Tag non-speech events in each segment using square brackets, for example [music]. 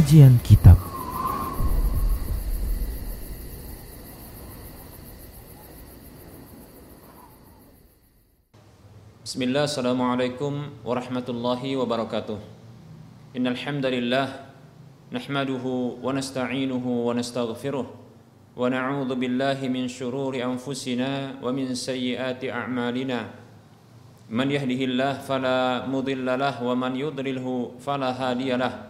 Kajian Kitab. Bismillah, Assalamualaikum warahmatullahi wabarakatuh. Innal hamdalillah nahmaduhu wa nasta'inuhu wa nastaghfiruh wa na'udzu billahi min shururi anfusina wa min sayyiati a'malina. Man yahdihillah fala mudilla lah wa man yudlilhu fala hadiya lah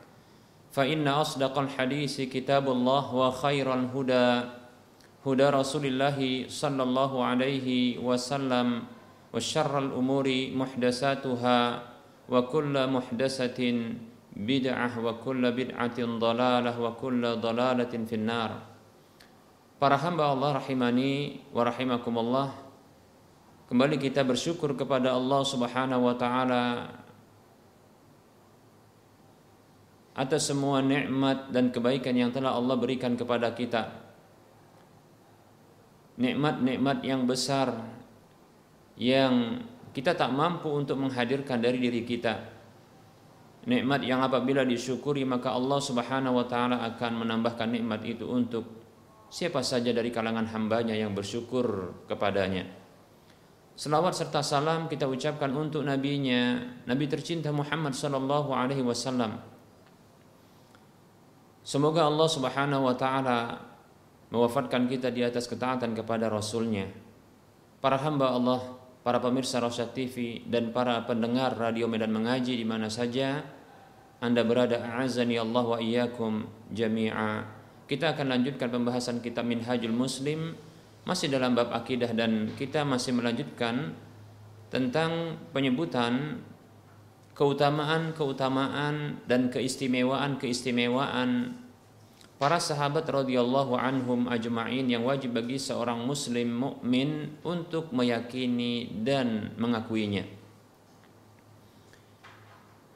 فإن أصدق الحديث كتاب الله وخير الهدى هدى رسول الله صلى الله عليه وسلم وشر الأمور محدثاتها وكل محدثة بدعة وكل بدعة ضلالة وكل ضلالة في النار Para hamba Allah rahimani wa rahimakumullah Kembali kita bersyukur kepada Allah subhanahu wa ta'ala atas semua nikmat dan kebaikan yang telah Allah berikan kepada kita. Nikmat-nikmat yang besar yang kita tak mampu untuk menghadirkan dari diri kita. Nikmat yang apabila disyukuri maka Allah Subhanahu wa taala akan menambahkan nikmat itu untuk siapa saja dari kalangan hambanya yang bersyukur kepadanya. Selawat serta salam kita ucapkan untuk nabinya, Nabi tercinta Muhammad sallallahu alaihi wasallam Semoga Allah Subhanahu wa taala mewafatkan kita di atas ketaatan kepada Rasulnya. Para hamba Allah, para pemirsa Rosyad TV dan para pendengar radio Medan Mengaji di mana saja Anda berada, a'azani Allah wa iyyakum jami'a. Kita akan lanjutkan pembahasan kitab Minhajul Muslim masih dalam bab akidah dan kita masih melanjutkan tentang penyebutan keutamaan-keutamaan dan keistimewaan-keistimewaan para sahabat radhiyallahu anhum ajma'in yang wajib bagi seorang muslim mukmin untuk meyakini dan mengakuinya.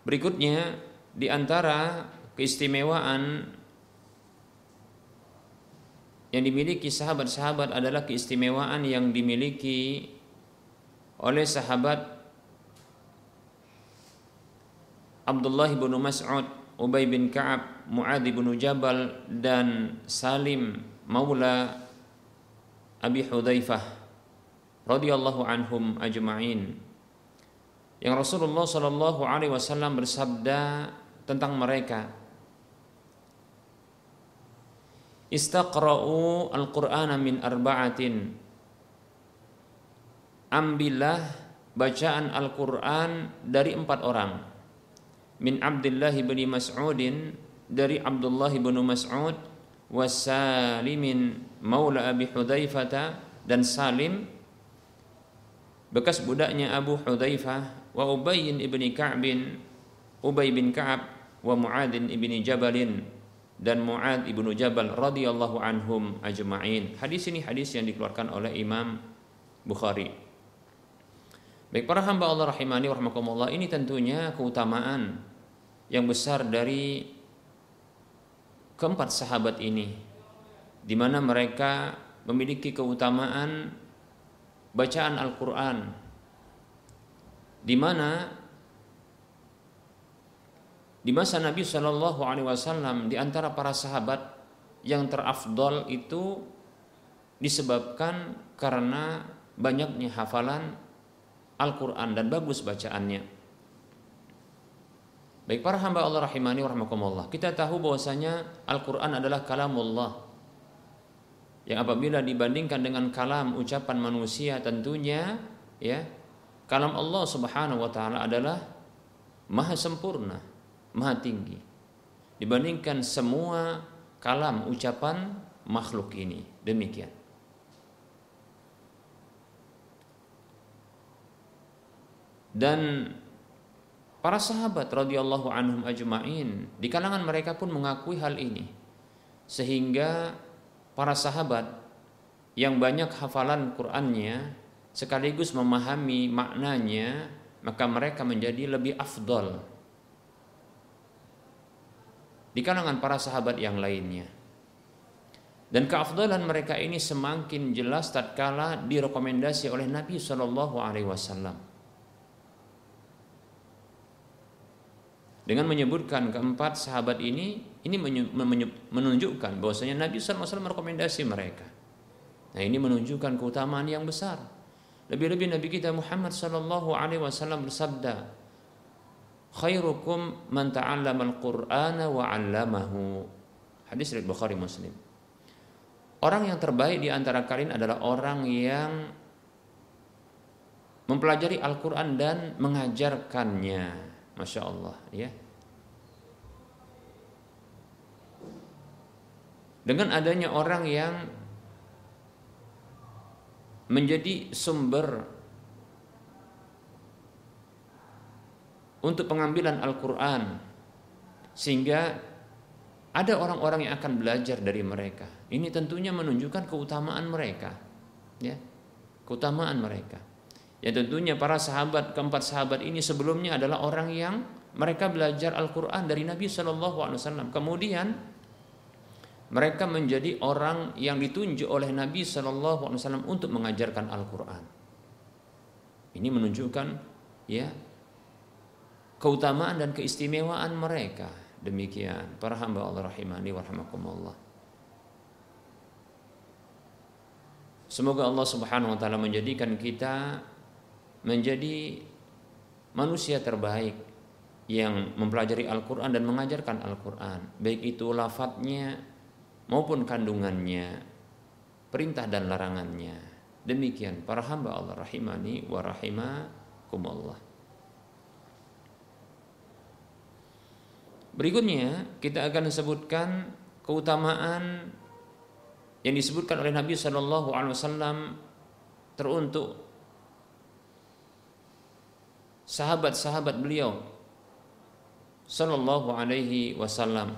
Berikutnya di antara keistimewaan yang dimiliki sahabat-sahabat adalah keistimewaan yang dimiliki oleh sahabat Abdullah bin Mas'ud, Ubay bin Ka'ab, Muadz bin Jabal dan Salim maula Abi Hudzaifah radhiyallahu anhum ajma'in. Yang Rasulullah sallallahu alaihi wasallam bersabda tentang mereka Istaqra'u al-Qur'ana min arba'atin Ambillah bacaan Al-Quran dari empat orang min Abdullah bin Mas'udin dari Abdullah bin Mas'ud wa Salimin maula Abi Hudzaifah dan Salim bekas budaknya Abu Hudzaifah wa Ubay bin Ka'b Ubay bin Ka'ab wa Muad bin Jabalin dan Muad ibnu Jabal radhiyallahu anhum ajma'in. Hadis ini hadis yang dikeluarkan oleh Imam Bukhari. Baik para hamba Allah rahimani warahmatullah ini tentunya keutamaan yang besar dari keempat sahabat ini di mana mereka memiliki keutamaan bacaan Al-Qur'an di mana di masa Nabi Shallallahu alaihi wasallam di antara para sahabat yang terafdol itu disebabkan karena banyaknya hafalan Al-Quran dan bagus bacaannya. Baik para hamba Allah rahimani wa rahmakumullah. Kita tahu bahwasanya Al-Qur'an adalah kalamullah. Yang apabila dibandingkan dengan kalam ucapan manusia tentunya ya kalam Allah Subhanahu wa taala adalah maha sempurna, maha tinggi. Dibandingkan semua kalam ucapan makhluk ini. Demikian. Dan Para sahabat radhiyallahu anhum ajma'in di kalangan mereka pun mengakui hal ini. Sehingga para sahabat yang banyak hafalan Qur'annya sekaligus memahami maknanya, maka mereka menjadi lebih afdol di kalangan para sahabat yang lainnya. Dan keafdalan mereka ini semakin jelas tatkala direkomendasi oleh Nabi Shallallahu Alaihi Wasallam. Dengan menyebutkan keempat sahabat ini ini menunjukkan bahwasanya Nabi SAW merekomendasi mereka. Nah ini menunjukkan keutamaan yang besar. Lebih-lebih Nabi kita Muhammad Sallallahu Alaihi Wasallam bersabda, khairukum man ta'allama al-Qur'ana wa 'allamahu. Hadis riwayat Bukhari Muslim. Orang yang terbaik di antara kalian adalah orang yang mempelajari Al-Qur'an dan mengajarkannya. Masya Allah ya dengan adanya orang yang menjadi sumber untuk pengambilan Al-Quran sehingga ada orang-orang yang akan belajar dari mereka. Ini tentunya menunjukkan keutamaan mereka ya. Keutamaan mereka Ya tentunya para sahabat keempat sahabat ini sebelumnya adalah orang yang mereka belajar Al-Quran dari Nabi Shallallahu Alaihi Wasallam. Kemudian mereka menjadi orang yang ditunjuk oleh Nabi Shallallahu Alaihi Wasallam untuk mengajarkan Al-Quran. Ini menunjukkan ya keutamaan dan keistimewaan mereka. Demikian para hamba Allah rahimani warahmatullah. Semoga Allah Subhanahu wa taala menjadikan kita menjadi manusia terbaik yang mempelajari Al-Quran dan mengajarkan Al-Quran. Baik itu lafadznya maupun kandungannya perintah dan larangannya. Demikian para hamba Allah rahimani wa rahimakumullah. Berikutnya kita akan sebutkan keutamaan yang disebutkan oleh Nabi Shallallahu Alaihi Wasallam teruntuk sahabat-sahabat beliau sallallahu alaihi wasallam.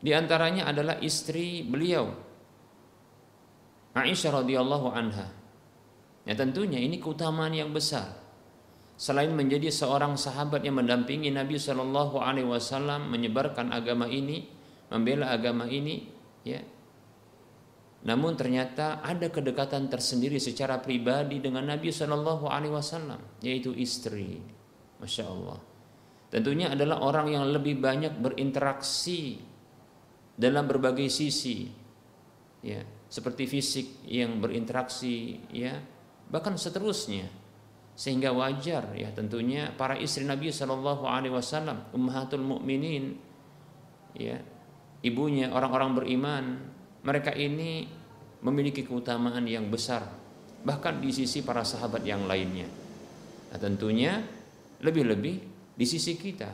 Di antaranya adalah istri beliau Aisyah radhiyallahu anha. Ya tentunya ini keutamaan yang besar. Selain menjadi seorang sahabat yang mendampingi Nabi Shallallahu Alaihi Wasallam menyebarkan agama ini, membela agama ini, ya namun ternyata ada kedekatan tersendiri secara pribadi dengan Nabi Shallallahu Alaihi Wasallam, yaitu istri. Masya Allah. Tentunya adalah orang yang lebih banyak berinteraksi dalam berbagai sisi, ya, seperti fisik yang berinteraksi, ya, bahkan seterusnya. Sehingga wajar ya tentunya para istri Nabi Shallallahu Alaihi Wasallam, ummahatul mukminin, ya, ibunya orang-orang beriman, mereka ini memiliki keutamaan yang besar bahkan di sisi para sahabat yang lainnya. Nah, tentunya lebih-lebih di sisi kita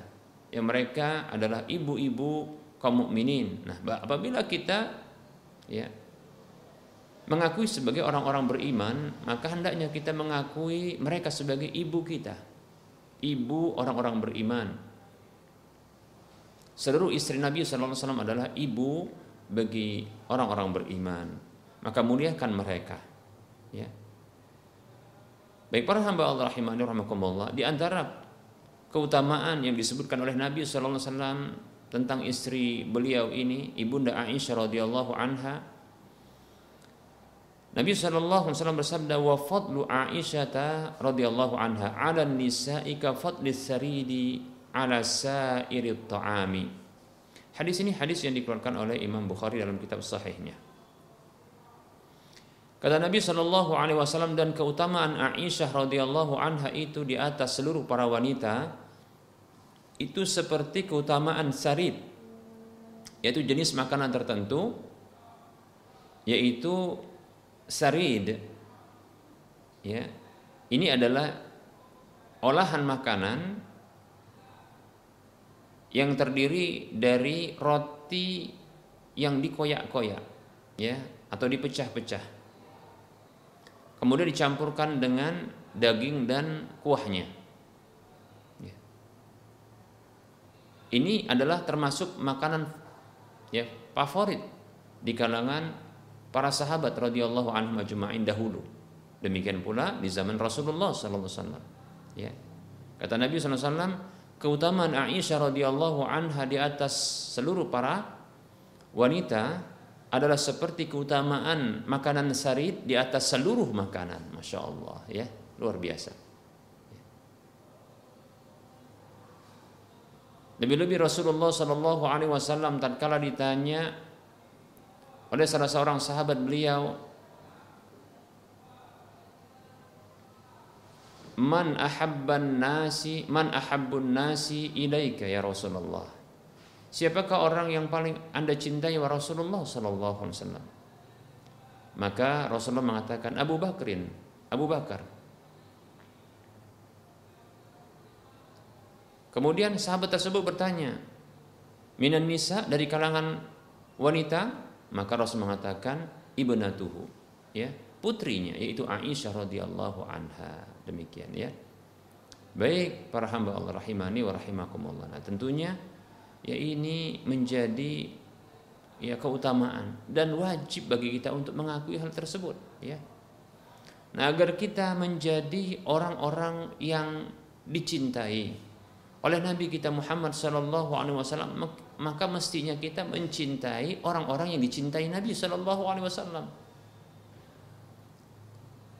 yang mereka adalah ibu-ibu kaum mukminin. Nah, apabila kita ya mengakui sebagai orang-orang beriman, maka hendaknya kita mengakui mereka sebagai ibu kita. Ibu orang-orang beriman. Seluruh istri Nabi SAW adalah ibu bagi orang-orang beriman maka muliakan mereka. Ya. Baik para hamba Allah rahimani rahimakumullah di antara keutamaan yang disebutkan oleh Nabi sallallahu alaihi wasallam tentang istri beliau ini ibunda Aisyah radhiyallahu anha Nabi sallallahu alaihi wasallam bersabda wa fadlu Aisyah radhiyallahu anha 'ala nisa'i ka fadli saridi 'ala sa'iri ta'ami. Hadis ini hadis yang dikeluarkan oleh Imam Bukhari dalam kitab sahihnya. Kata Nabi Shallallahu Alaihi Wasallam dan keutamaan Aisyah radhiyallahu anha itu di atas seluruh para wanita itu seperti keutamaan sarid yaitu jenis makanan tertentu yaitu sarid. Ya. Ini adalah olahan makanan yang terdiri dari roti yang dikoyak-koyak ya atau dipecah-pecah kemudian dicampurkan dengan daging dan kuahnya. Ya. ini adalah termasuk makanan ya favorit di kalangan para sahabat radhiyallahu anhum ajma'in dahulu. Demikian pula di zaman Rasulullah sallallahu alaihi wasallam ya. Kata Nabi sallallahu alaihi wasallam keutamaan Aisyah radhiyallahu anha di atas seluruh para wanita adalah seperti keutamaan makanan sarid di atas seluruh makanan. Masya Allah ya. Luar biasa. Lebih-lebih Rasulullah Shallallahu Alaihi Wasallam tatkala ditanya oleh salah seorang sahabat beliau man ahabban nasi man ahabbun nasi ilaika ya Rasulullah siapakah orang yang paling anda cintai? Wa Rasulullah sallallahu alaihi wasallam. Maka Rasulullah mengatakan Abu Bakrin Abu Bakar. Kemudian sahabat tersebut bertanya minan nisa dari kalangan wanita? Maka Rasul mengatakan ibnatuhu ya putrinya yaitu Aisyah radhiyallahu anha. Demikian ya. Baik para hamba Allah rahimani wa rahimakumullah. Nah tentunya ya ini menjadi ya keutamaan dan wajib bagi kita untuk mengakui hal tersebut ya. Nah agar kita menjadi orang-orang yang dicintai oleh Nabi kita Muhammad Sallallahu Alaihi Wasallam maka mestinya kita mencintai orang-orang yang dicintai Nabi Sallallahu Alaihi Wasallam.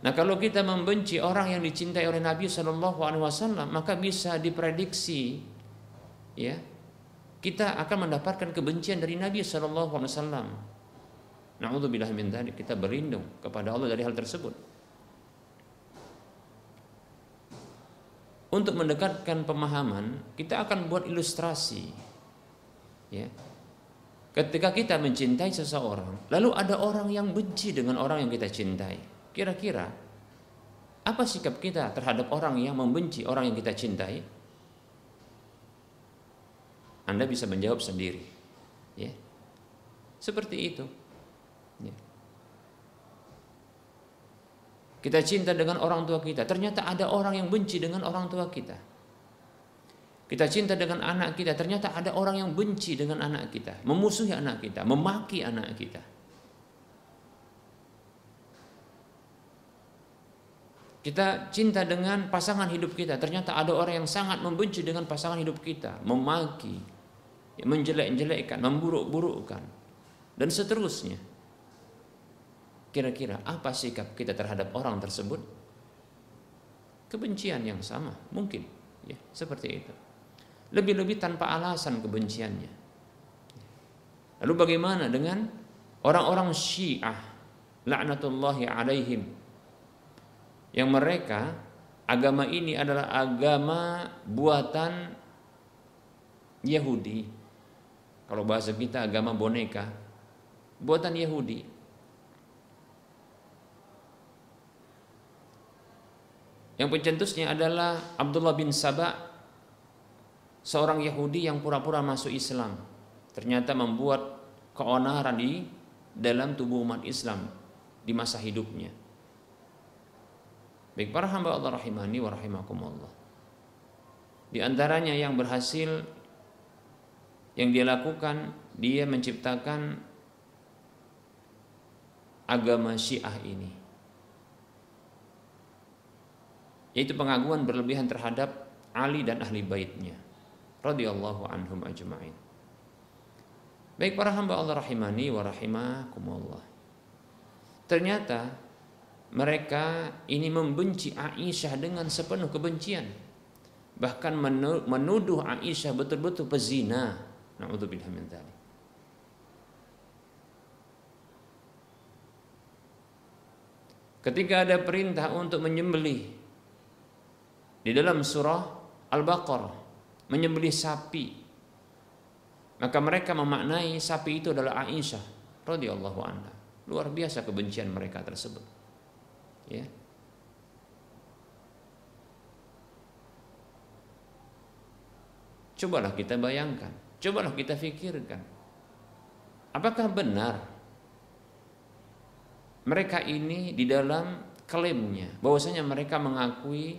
Nah kalau kita membenci orang yang dicintai oleh Nabi Shallallahu Alaihi Wasallam maka bisa diprediksi ya kita akan mendapatkan kebencian dari Nabi Shallallahu Alaihi Wasallam. Naudzubillah min kita berlindung kepada Allah dari hal tersebut. Untuk mendekatkan pemahaman, kita akan buat ilustrasi. Ya. Ketika kita mencintai seseorang, lalu ada orang yang benci dengan orang yang kita cintai. Kira-kira apa sikap kita terhadap orang yang membenci orang yang kita cintai? Anda bisa menjawab sendiri. Ya. Seperti itu. Ya. Kita cinta dengan orang tua kita, ternyata ada orang yang benci dengan orang tua kita. Kita cinta dengan anak kita, ternyata ada orang yang benci dengan anak kita, memusuhi anak kita, memaki anak kita. Kita cinta dengan pasangan hidup kita. Ternyata ada orang yang sangat membenci dengan pasangan hidup kita. Memaki, menjelek-jelekkan, memburuk-burukkan. Dan seterusnya. Kira-kira apa sikap kita terhadap orang tersebut? Kebencian yang sama. Mungkin. ya Seperti itu. Lebih-lebih tanpa alasan kebenciannya. Lalu bagaimana dengan orang-orang syiah? La'natullahi alaihim yang mereka agama ini adalah agama buatan Yahudi. Kalau bahasa kita agama boneka, buatan Yahudi. Yang pencetusnya adalah Abdullah bin Sabah, seorang Yahudi yang pura-pura masuk Islam. Ternyata membuat keonaran di dalam tubuh umat Islam di masa hidupnya. Baik para hamba Allah rahimani wa rahimakumullah. Di antaranya yang berhasil yang dia lakukan, dia menciptakan agama Syiah ini. Yaitu pengaguan berlebihan terhadap Ali dan ahli baitnya radhiyallahu anhum ajma'in. Baik para hamba Allah rahimani wa rahimakumullah. Ternyata mereka ini membenci Aisyah dengan sepenuh kebencian. Bahkan menuduh Aisyah betul-betul pezina. Na'udzubillah min dzalik. Ketika ada perintah untuk menyembelih di dalam surah Al-Baqarah, menyembelih sapi. Maka mereka memaknai sapi itu adalah Aisyah radhiyallahu anha. Luar biasa kebencian mereka tersebut. Ya. Cobalah kita bayangkan, cobalah kita pikirkan. Apakah benar mereka ini di dalam klaimnya bahwasanya mereka mengakui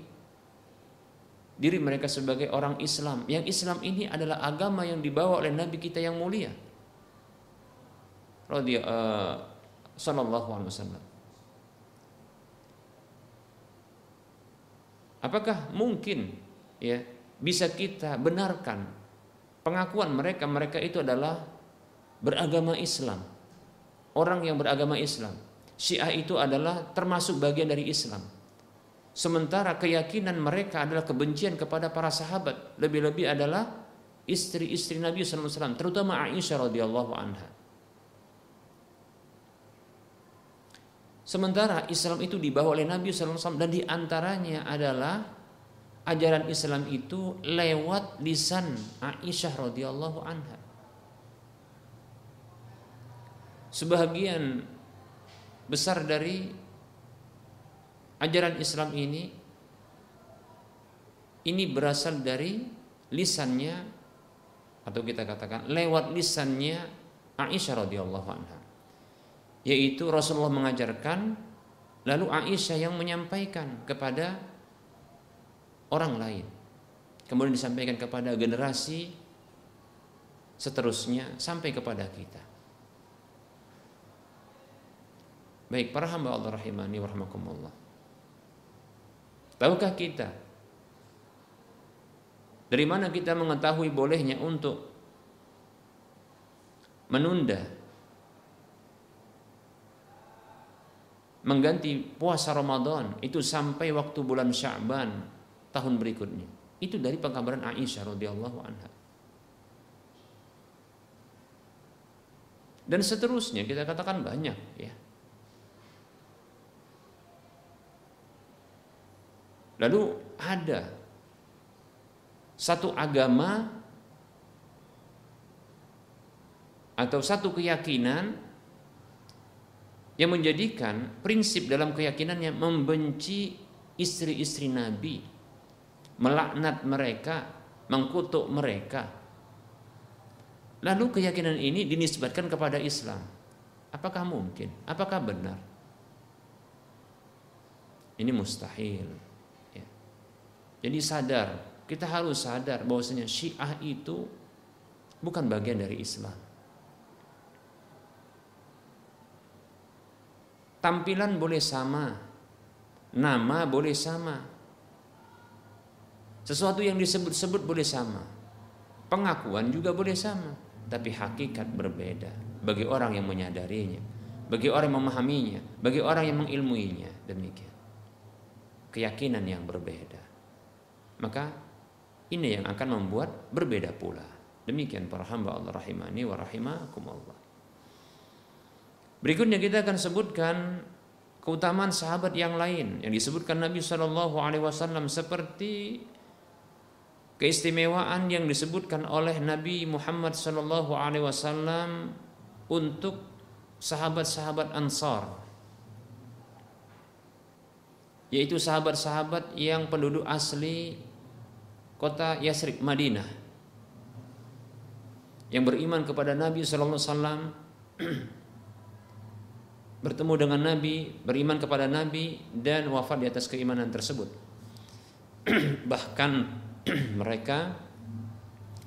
diri mereka sebagai orang Islam. Yang Islam ini adalah agama yang dibawa oleh Nabi kita yang mulia. Uh, sallallahu alaihi wasallam. Apakah mungkin ya bisa kita benarkan pengakuan mereka mereka itu adalah beragama Islam. Orang yang beragama Islam. Syiah itu adalah termasuk bagian dari Islam. Sementara keyakinan mereka adalah kebencian kepada para sahabat. Lebih-lebih adalah istri-istri Nabi SAW terutama Aisyah radhiyallahu anha. Sementara Islam itu dibawa oleh Nabi SAW dan di antaranya adalah ajaran Islam itu lewat lisan Aisyah radhiyallahu anha. Sebagian besar dari ajaran Islam ini ini berasal dari lisannya atau kita katakan lewat lisannya Aisyah radhiyallahu anha. Yaitu Rasulullah mengajarkan lalu Aisyah yang menyampaikan kepada orang lain. Kemudian disampaikan kepada generasi seterusnya sampai kepada kita. Baik para hamba Allah rahimani wa rahmakumullah. Tahukah kita dari mana kita mengetahui bolehnya untuk menunda mengganti puasa Ramadan itu sampai waktu bulan Sya'ban tahun berikutnya. Itu dari pengkabaran Aisyah radhiyallahu anha. Dan seterusnya kita katakan banyak ya. Lalu ada satu agama atau satu keyakinan yang menjadikan prinsip dalam keyakinannya membenci istri-istri Nabi melaknat mereka, mengkutuk mereka. Lalu keyakinan ini dinisbatkan kepada Islam. Apakah mungkin? Apakah benar? Ini mustahil. Ya. Jadi sadar, kita harus sadar bahwasanya Syiah itu bukan bagian dari Islam. Tampilan boleh sama, nama boleh sama, sesuatu yang disebut-sebut boleh sama. Pengakuan juga boleh sama, tapi hakikat berbeda bagi orang yang menyadarinya, bagi orang yang memahaminya, bagi orang yang mengilmuinya. Demikian. Keyakinan yang berbeda. Maka ini yang akan membuat berbeda pula. Demikian para hamba Allah rahimani wa rahimakumullah. Berikutnya kita akan sebutkan keutamaan sahabat yang lain yang disebutkan Nabi Wasallam seperti keistimewaan yang disebutkan oleh Nabi Muhammad sallallahu alaihi wasallam untuk sahabat-sahabat Ansar yaitu sahabat-sahabat yang penduduk asli kota Yasrib Madinah yang beriman kepada Nabi sallallahu alaihi wasallam [clears throat] bertemu dengan Nabi, beriman kepada Nabi dan wafat di atas keimanan tersebut. [clears throat] Bahkan [clears throat] mereka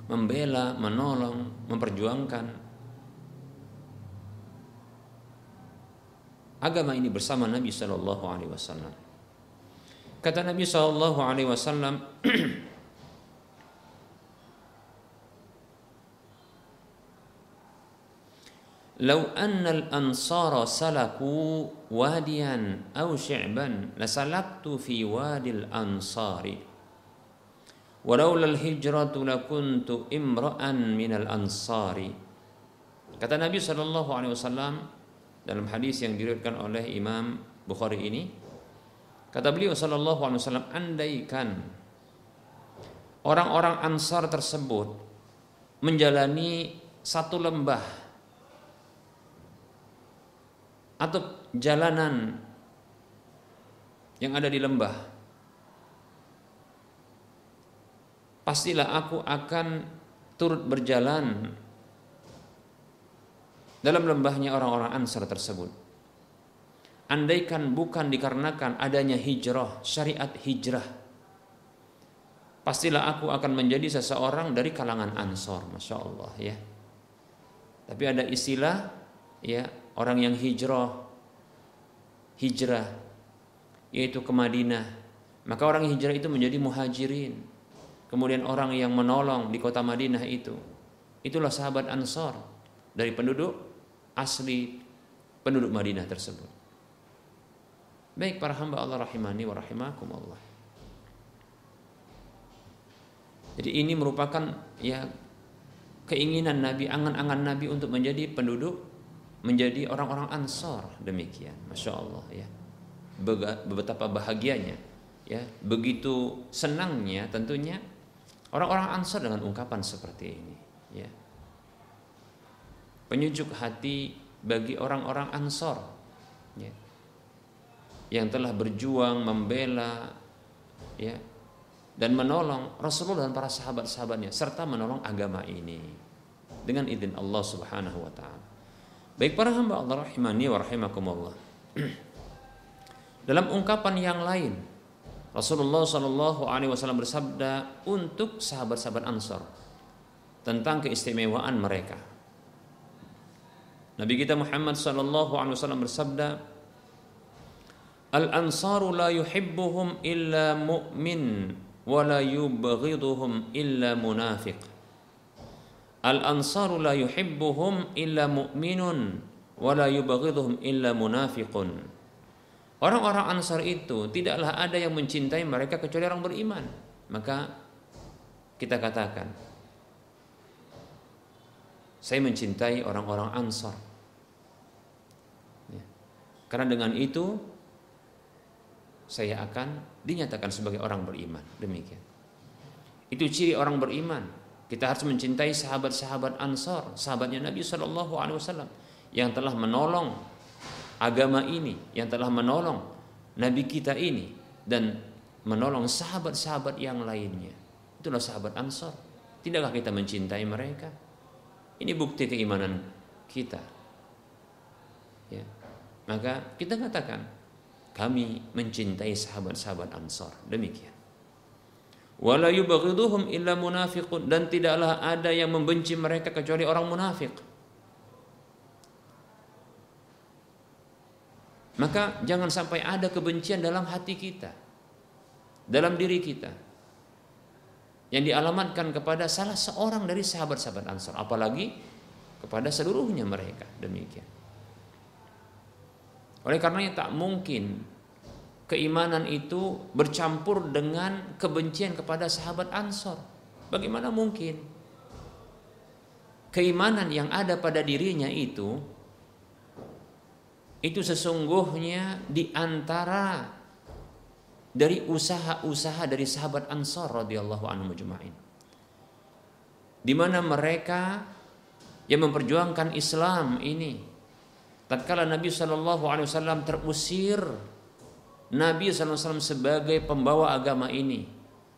membela, menolong, memperjuangkan agama ini bersama Nabi Shallallahu Alaihi Wasallam. Kata Nabi Shallallahu Alaihi Wasallam, لو أن الأنصار سلكوا واديا أو شعبا fi wadi al ansari." Walaulal hijratu lakuntu imra'an minal ansari. Kata Nabi Shallallahu Alaihi Wasallam dalam hadis yang diriwayatkan oleh Imam Bukhari ini, kata beliau Shallallahu Alaihi Wasallam, andaikan orang-orang Ansar tersebut menjalani satu lembah atau jalanan yang ada di lembah. Pastilah aku akan turut berjalan dalam lembahnya orang-orang Ansar tersebut. Andaikan bukan dikarenakan adanya hijrah, syariat hijrah, pastilah aku akan menjadi seseorang dari kalangan Ansor, masya Allah ya. Tapi ada istilah ya orang yang hijrah, hijrah, yaitu ke Madinah. Maka orang hijrah itu menjadi muhajirin. Kemudian orang yang menolong di kota Madinah itu, itulah sahabat Ansor dari penduduk asli penduduk Madinah tersebut. Baik para hamba Allah rahimani wa rahimakumullah. Jadi ini merupakan ya keinginan Nabi, angan-angan Nabi untuk menjadi penduduk, menjadi orang-orang Ansor demikian, masya Allah ya. Betapa bahagianya, ya begitu senangnya tentunya orang-orang Ansor dengan ungkapan seperti ini, ya. Penyujuk hati bagi orang-orang Ansor, ya, yang telah berjuang membela, ya dan menolong Rasulullah dan para sahabat-sahabatnya serta menolong agama ini dengan izin Allah Subhanahu wa taala. Baik para hamba Allah rahimani wa rahimakumullah. [clears throat] Dalam ungkapan yang lain Rasulullah Shallallahu alaihi wasallam bersabda untuk sahabat-sahabat Ansar tentang keistimewaan mereka. Nabi kita Muhammad sallallahu alaihi wasallam bersabda Al-ansaru la yuhibbuhum illa mu'min wala yubghiduhum illa munafiq al ansaru la yuhibbuhum illa mu'minun wala yubghiduhum illa munafiqun orang-orang ansar itu tidaklah ada yang mencintai mereka kecuali orang beriman maka kita katakan saya mencintai orang-orang ansar ya. karena dengan itu saya akan dinyatakan sebagai orang beriman. Demikian. Itu ciri orang beriman. Kita harus mencintai sahabat-sahabat Ansar, sahabatnya Nabi Shallallahu Alaihi Wasallam yang telah menolong agama ini, yang telah menolong Nabi kita ini dan menolong sahabat-sahabat yang lainnya. Itulah sahabat Ansar. Tidakkah kita mencintai mereka? Ini bukti keimanan kita. Ya. Maka kita katakan kami mencintai sahabat-sahabat Ansar. Demikian. Wala dan tidaklah ada yang membenci mereka kecuali orang munafik. Maka jangan sampai ada kebencian dalam hati kita, dalam diri kita, yang dialamatkan kepada salah seorang dari sahabat-sahabat Ansar, apalagi kepada seluruhnya mereka. Demikian. Oleh karenanya tak mungkin keimanan itu bercampur dengan kebencian kepada sahabat Ansor. Bagaimana mungkin? Keimanan yang ada pada dirinya itu itu sesungguhnya di antara dari usaha-usaha dari sahabat Ansor radhiyallahu anhu majma'in. Di mana mereka yang memperjuangkan Islam ini tatkala Nabi Shallallahu Alaihi Wasallam terusir Nabi SAW sebagai pembawa agama ini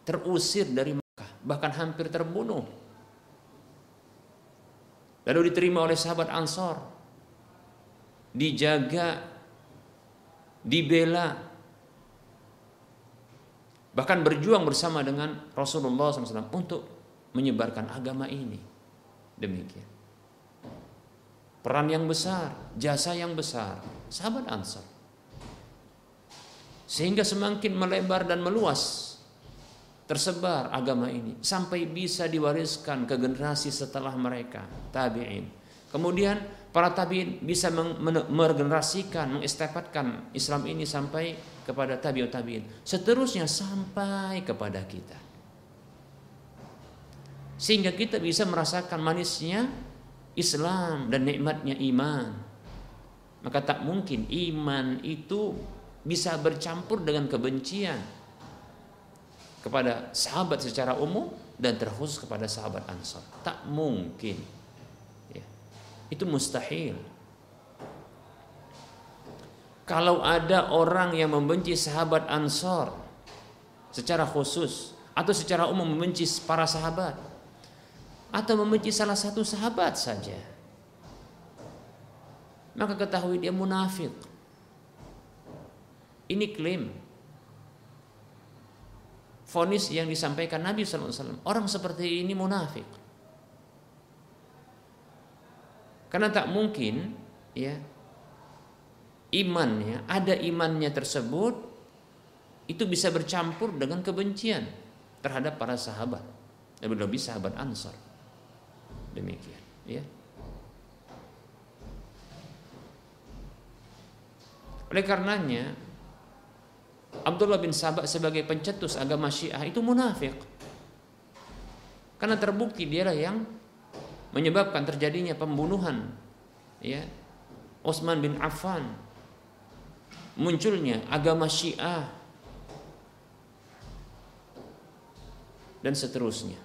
terusir dari Mekah bahkan hampir terbunuh lalu diterima oleh sahabat Ansor dijaga dibela bahkan berjuang bersama dengan Rasulullah SAW untuk menyebarkan agama ini demikian peran yang besar, jasa yang besar, sahabat Ansar. Sehingga semakin melebar dan meluas tersebar agama ini sampai bisa diwariskan ke generasi setelah mereka, tabi'in. Kemudian para tabi'in bisa meregenerasikan, mengestefatkan Islam ini sampai kepada tabi'ut tabi'in. Seterusnya sampai kepada kita. Sehingga kita bisa merasakan manisnya Islam dan nikmatnya iman. Maka tak mungkin iman itu bisa bercampur dengan kebencian kepada sahabat secara umum dan terkhusus kepada sahabat Ansar. Tak mungkin. Itu mustahil. Kalau ada orang yang membenci sahabat Ansar secara khusus atau secara umum membenci para sahabat atau membenci salah satu sahabat saja, maka ketahui dia munafik. Ini klaim fonis yang disampaikan Nabi SAW. Orang seperti ini munafik. Karena tak mungkin ya imannya, ada imannya tersebut itu bisa bercampur dengan kebencian terhadap para sahabat. Lebih-lebih sahabat Ansar. Demikian, ya. Oleh karenanya Abdullah bin Sabah sebagai pencetus agama Syiah itu munafik. Karena terbukti dialah yang menyebabkan terjadinya pembunuhan ya Utsman bin Affan munculnya agama Syiah dan seterusnya.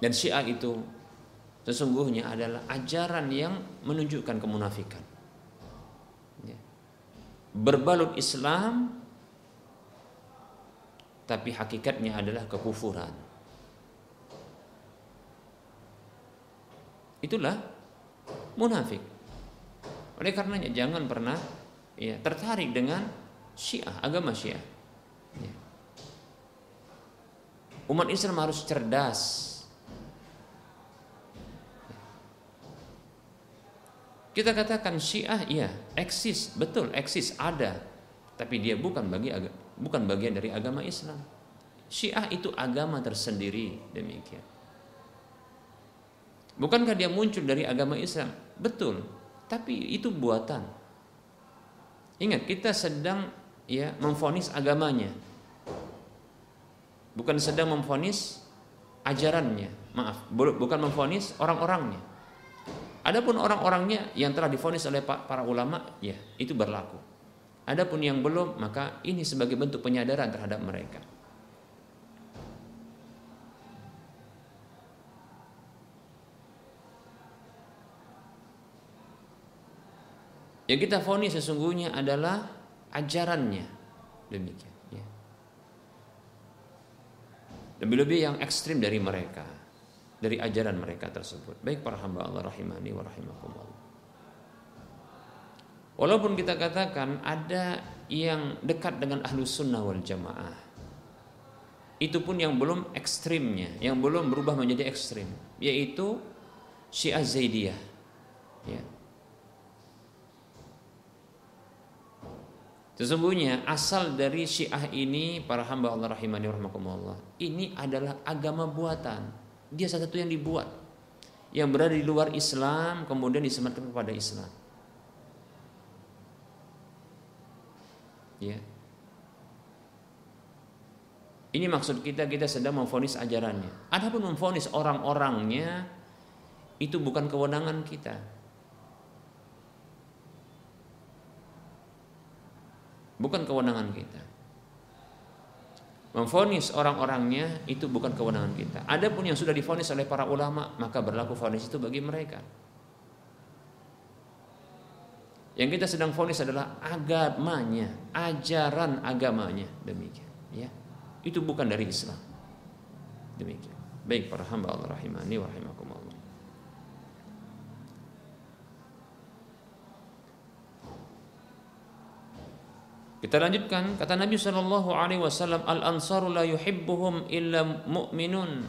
Dan Syiah itu sesungguhnya adalah ajaran yang menunjukkan kemunafikan berbalut Islam tapi hakikatnya adalah kekufuran. Itulah munafik. Oleh karenanya jangan pernah ya tertarik dengan Syiah, agama Syiah. Ya. Umat Islam harus cerdas Kita katakan Syiah iya, eksis, betul eksis ada. Tapi dia bukan bagi bukan bagian dari agama Islam. Syiah itu agama tersendiri demikian. Bukankah dia muncul dari agama Islam? Betul, tapi itu buatan. Ingat, kita sedang ya memfonis agamanya. Bukan sedang memfonis ajarannya. Maaf, bukan memfonis orang-orangnya. Adapun orang-orangnya yang telah difonis oleh para ulama, ya itu berlaku. Adapun yang belum, maka ini sebagai bentuk penyadaran terhadap mereka. Yang kita fonis sesungguhnya adalah ajarannya demikian. Ya. Lebih-lebih yang ekstrim dari mereka dari ajaran mereka tersebut. Baik para hamba Allah rahimani wa rahimakumullah. Walaupun kita katakan ada yang dekat dengan ahlu sunnah wal jamaah. Itu pun yang belum ekstrimnya, yang belum berubah menjadi ekstrim. Yaitu Syiah Zaidiyah. Ya. Sesungguhnya asal dari Syiah ini para hamba Allah rahimani rahimakumullah. Ini adalah agama buatan dia satu yang dibuat yang berada di luar Islam kemudian disematkan kepada Islam. Ya. Ini maksud kita kita sedang memfonis ajarannya. Adapun memfonis orang-orangnya itu bukan kewenangan kita. Bukan kewenangan kita. Memfonis orang-orangnya itu bukan kewenangan kita. Adapun yang sudah difonis oleh para ulama, maka berlaku fonis itu bagi mereka. Yang kita sedang fonis adalah agamanya, ajaran agamanya, demikian. Ya, itu bukan dari Islam. Demikian. Baik para hamba Allah rahimani wa rahimakumullah. Kita lanjutkan kata Nabi Shallallahu Alaihi Wasallam al ansaru la yuhibbuhum illa mu'minun.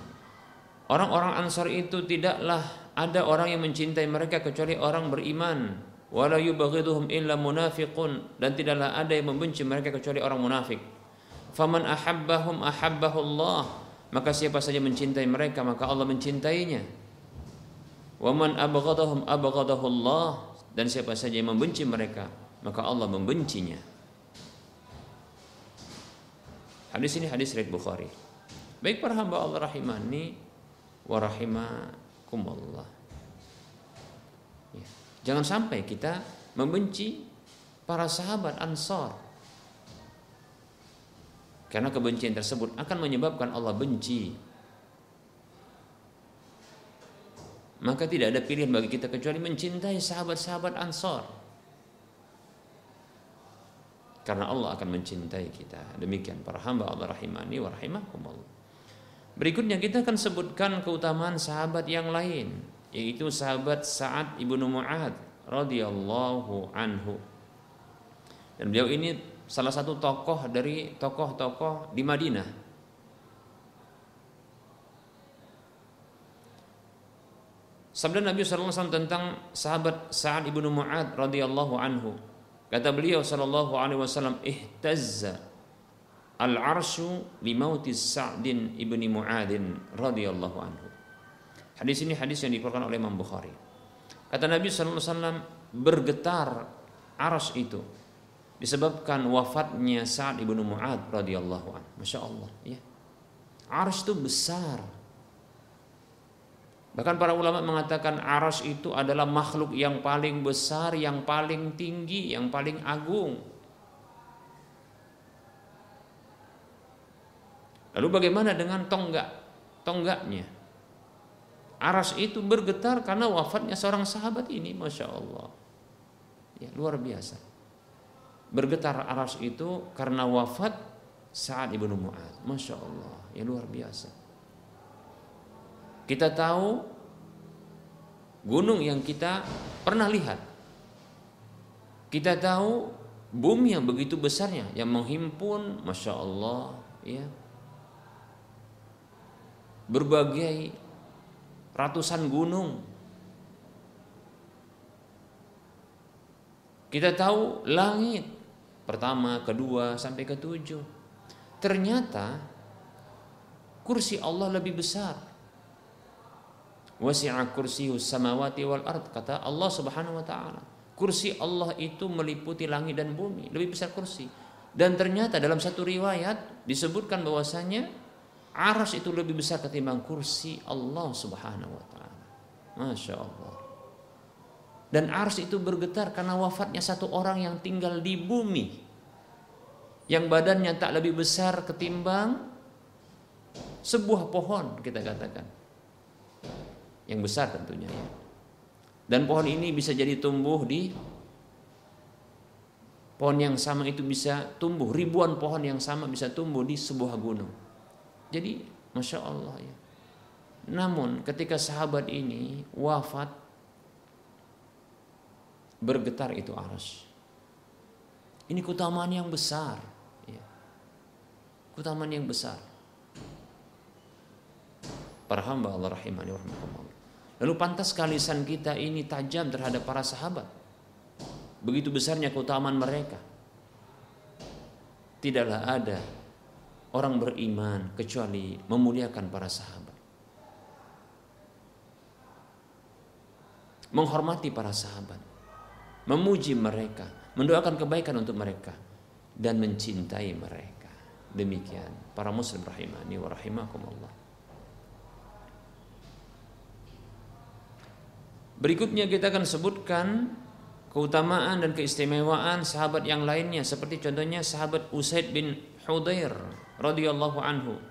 Orang-orang Ansar itu tidaklah ada orang yang mencintai mereka kecuali orang beriman. Wala yubaghiduhum illa munafiqun dan tidaklah ada yang membenci mereka kecuali orang munafik. Faman ahabbahum ahabbahullah maka siapa saja mencintai mereka maka Allah mencintainya. Waman abghadahum abghadahullah dan siapa saja yang membenci mereka maka Allah membencinya. Hadis ini hadis riwayat Bukhari. Baik para hamba Allah rahimani wa rahimakumullah. Ya. Jangan sampai kita membenci para sahabat Ansar. Karena kebencian tersebut akan menyebabkan Allah benci. Maka tidak ada pilihan bagi kita kecuali mencintai sahabat-sahabat Ansor. Karena Allah akan mencintai kita. Demikian para hamba Allah rahimani wa rahimakumullah. Berikutnya kita akan sebutkan keutamaan sahabat yang lain, yaitu sahabat Sa'ad ibnu Mu'ad radhiyallahu anhu. Dan beliau ini salah satu tokoh dari tokoh-tokoh di Madinah. Sabda Nabi SAW tentang sahabat Sa'ad ibnu Mu'ad radhiyallahu anhu. Kata beliau sallallahu alaihi wasallam, "Ihtazza al-arsyu limauti Sa'din ibni Mu'adin radhiyallahu anhu." Hadis ini hadis yang dikeluarkan oleh Imam Bukhari. Kata Nabi sallallahu alaihi wasallam, bergetar aras itu disebabkan wafatnya Sa'ad ibnu Mu'ad radhiyallahu anhu. Masya Allah, ya. Aras itu besar. Bahkan para ulama mengatakan aras itu adalah makhluk yang paling besar, yang paling tinggi, yang paling agung. Lalu bagaimana dengan tonggak? Tonggaknya. Aras itu bergetar karena wafatnya seorang sahabat ini, masya Allah. Ya, luar biasa bergetar aras itu karena wafat saat ibnu Mu'ad. Masya Allah, ya luar biasa. Kita tahu gunung yang kita pernah lihat. Kita tahu bumi yang begitu besarnya yang menghimpun, masya Allah, ya berbagai ratusan gunung. Kita tahu langit pertama, kedua, sampai ketujuh. Ternyata kursi Allah lebih besar. Wasi'a kursiyu samawati wal ard kata Allah Subhanahu wa taala. Kursi Allah itu meliputi langit dan bumi, lebih besar kursi. Dan ternyata dalam satu riwayat disebutkan bahwasanya aras itu lebih besar ketimbang kursi Allah Subhanahu wa taala. Masya Allah. Dan ars itu bergetar karena wafatnya satu orang yang tinggal di bumi. Yang badannya tak lebih besar ketimbang sebuah pohon kita katakan. Yang besar tentunya ya. Dan pohon ini bisa jadi tumbuh di pohon yang sama itu bisa tumbuh ribuan pohon yang sama bisa tumbuh di sebuah gunung. Jadi masya Allah ya. Namun ketika sahabat ini wafat bergetar itu aras. Ini keutamaan yang besar. Ya. Keutamaan yang besar. Para hamba Allah rahimani warahmatullah. Lalu pantas kalisan kita ini tajam terhadap para sahabat. Begitu besarnya keutamaan mereka. Tidaklah ada orang beriman kecuali memuliakan para sahabat. Menghormati para sahabat memuji mereka, mendoakan kebaikan untuk mereka dan mencintai mereka. Demikian para muslim rahimani wa rahimakumullah. Berikutnya kita akan sebutkan keutamaan dan keistimewaan sahabat yang lainnya seperti contohnya sahabat Usaid bin Hudair radhiyallahu anhu.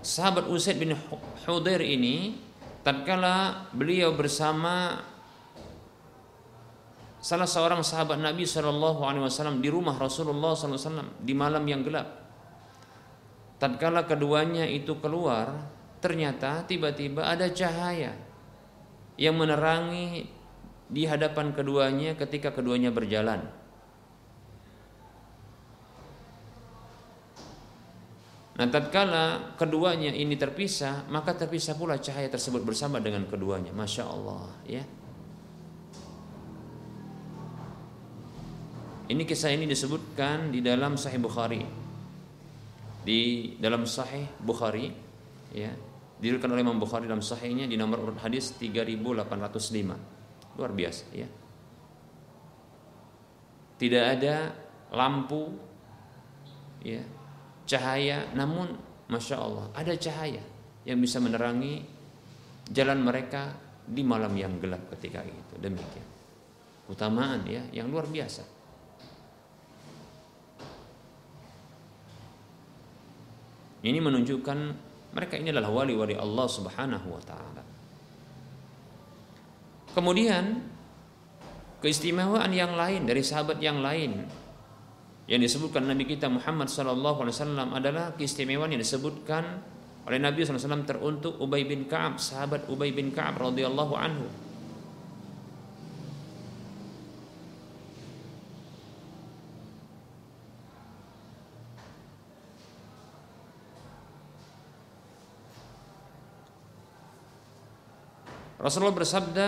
Sahabat Usaid bin Hudair ini tatkala beliau bersama salah seorang sahabat Nabi Shallallahu Alaihi Wasallam di rumah Rasulullah SAW di malam yang gelap. Tatkala keduanya itu keluar, ternyata tiba-tiba ada cahaya yang menerangi di hadapan keduanya ketika keduanya berjalan. Nah, tatkala keduanya ini terpisah, maka terpisah pula cahaya tersebut bersama dengan keduanya. Masya Allah, ya. Ini kisah ini disebutkan di dalam Sahih Bukhari. Di dalam Sahih Bukhari, ya, oleh Imam Bukhari dalam Sahihnya di nomor urut hadis 3805. Luar biasa, ya. Tidak ada lampu, ya, cahaya namun masya Allah ada cahaya yang bisa menerangi jalan mereka di malam yang gelap ketika itu. Demikian. Utamaan ya yang luar biasa. Ini menunjukkan mereka ini adalah wali-wali Allah Subhanahu wa taala. Kemudian keistimewaan yang lain dari sahabat yang lain yang disebutkan Nabi kita Muhammad sallallahu alaihi wasallam adalah keistimewaan yang disebutkan oleh Nabi SAW teruntuk Ubay bin Ka'ab, sahabat Ubay bin Ka'ab radhiyallahu anhu. Rasulullah bersabda,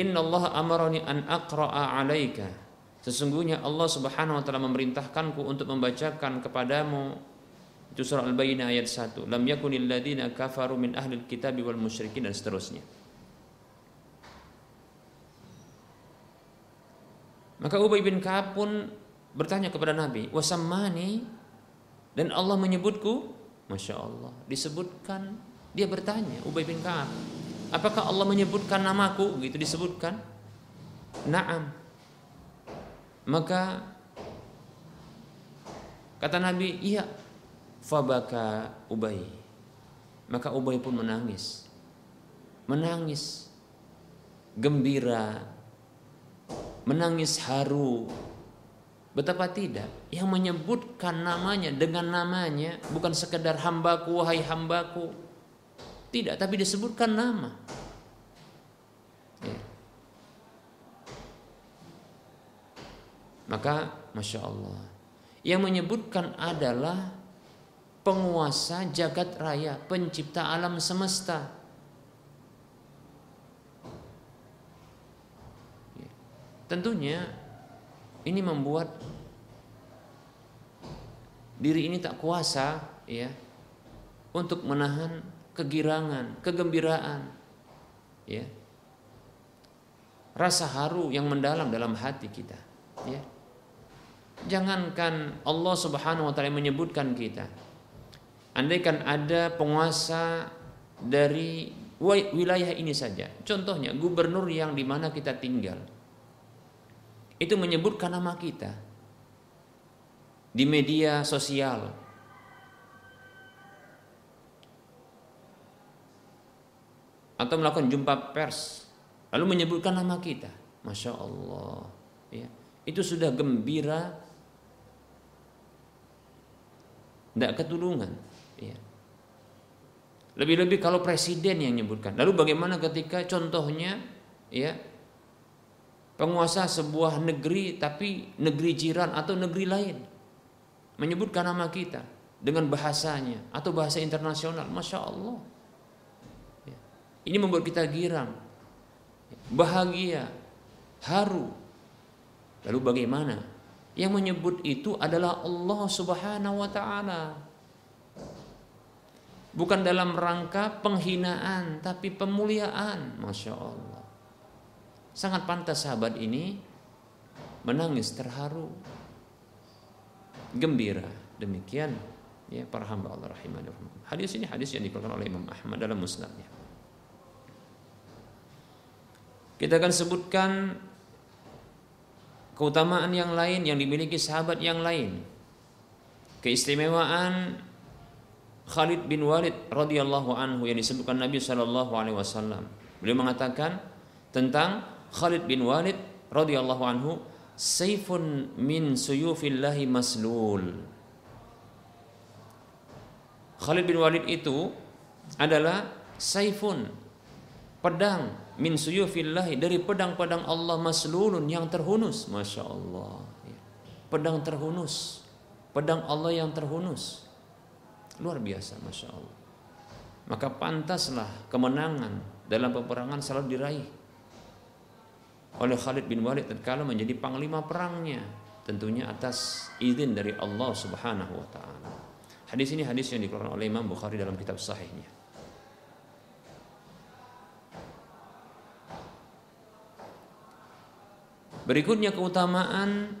"Inna Allah amarani an aqra'a 'alaika." Sesungguhnya Allah Subhanahu wa taala memerintahkanku untuk membacakan kepadamu itu surah Al-Baqarah ayat 1. Lam yakunil ladzina kafaru min ahli kitab wal musyrikin dan seterusnya. Maka Ubay bin Ka'ab pun bertanya kepada Nabi, "Wasammani?" Dan Allah menyebutku, Masya Allah, disebutkan dia bertanya Ubay bin Ka'ab, "Apakah Allah menyebutkan namaku?" Gitu disebutkan. Naam. Maka kata Nabi, "Iya, Fabaka Ubay. Maka Ubay pun menangis. Menangis. Gembira. Menangis haru. Betapa tidak yang menyebutkan namanya dengan namanya bukan sekedar hambaku wahai hambaku. Tidak, tapi disebutkan nama. Ya. Maka Masya Allah Yang menyebutkan adalah penguasa jagat raya, pencipta alam semesta. Ya. Tentunya ini membuat diri ini tak kuasa ya untuk menahan kegirangan, kegembiraan. Ya. Rasa haru yang mendalam dalam hati kita, ya. Jangankan Allah Subhanahu wa taala menyebutkan kita, Andaikan ada penguasa dari wilayah ini saja, contohnya gubernur yang di mana kita tinggal, itu menyebutkan nama kita di media sosial, atau melakukan jumpa pers, lalu menyebutkan nama kita, masya Allah, ya, itu sudah gembira, tidak ketulungan. Ya. Lebih-lebih kalau presiden yang menyebutkan. Lalu bagaimana ketika contohnya ya penguasa sebuah negeri tapi negeri jiran atau negeri lain menyebutkan nama kita dengan bahasanya atau bahasa internasional, masya Allah. Ini membuat kita girang, bahagia, haru. Lalu bagaimana? Yang menyebut itu adalah Allah Subhanahu wa taala. Bukan dalam rangka penghinaan tapi pemuliaan. Masya Allah. Sangat pantas sahabat ini menangis terharu. Gembira. Demikian ya para hamba Allah rahimahnya hadis ini hadis yang dikeluarkan oleh Imam Ahmad dalam musnadnya kita akan sebutkan keutamaan yang lain yang dimiliki sahabat yang lain keistimewaan Khalid bin Walid radhiyallahu anhu yang disebutkan Nabi Shallallahu alaihi wasallam. Beliau mengatakan tentang Khalid bin Walid radhiyallahu anhu, "Saifun min suyufillahi maslul." Khalid bin Walid itu adalah saifun pedang min suyufillahi dari pedang-pedang Allah maslulun yang terhunus, masya Allah. Pedang terhunus, pedang Allah yang terhunus. Luar biasa Masya Allah Maka pantaslah kemenangan dalam peperangan selalu diraih oleh Khalid bin Walid tatkala menjadi panglima perangnya tentunya atas izin dari Allah Subhanahu wa taala. Hadis ini hadis yang dikeluarkan oleh Imam Bukhari dalam kitab sahihnya. Berikutnya keutamaan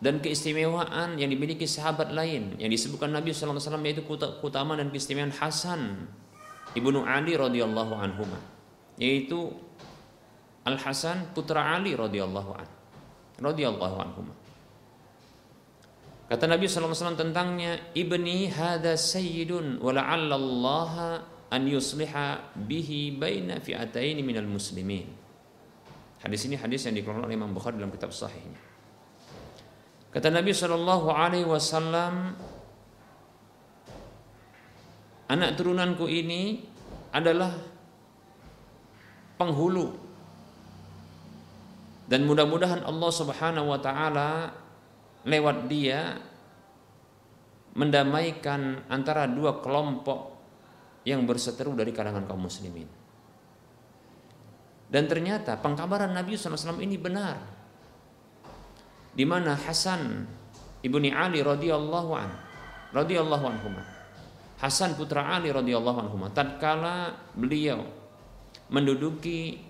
dan keistimewaan yang dimiliki sahabat lain yang disebutkan Nabi wasallam yaitu keutamaan dan keistimewaan Hasan ibnu Ali radhiyallahu anhu yaitu Al Hasan putra Ali radhiyallahu an radhiyallahu anhu Kata Nabi SAW tentangnya ibni hada sayyidun wa Allah an yusliha bihi baina fi'ataini minal muslimin. Hadis ini hadis yang dikeluarkan oleh Imam Bukhari dalam kitab sahihnya. Kata Nabi Shallallahu Alaihi Wasallam, anak turunanku ini adalah penghulu dan mudah-mudahan Allah Subhanahu Wa Taala lewat dia mendamaikan antara dua kelompok yang berseteru dari kalangan kaum muslimin. Dan ternyata pengkabaran Nabi SAW ini benar. Di mana Hasan ibni Ali radhiyallahu an, radhiyallahu anhu. Hasan putra Ali radhiyallahu anhu. Tatkala beliau menduduki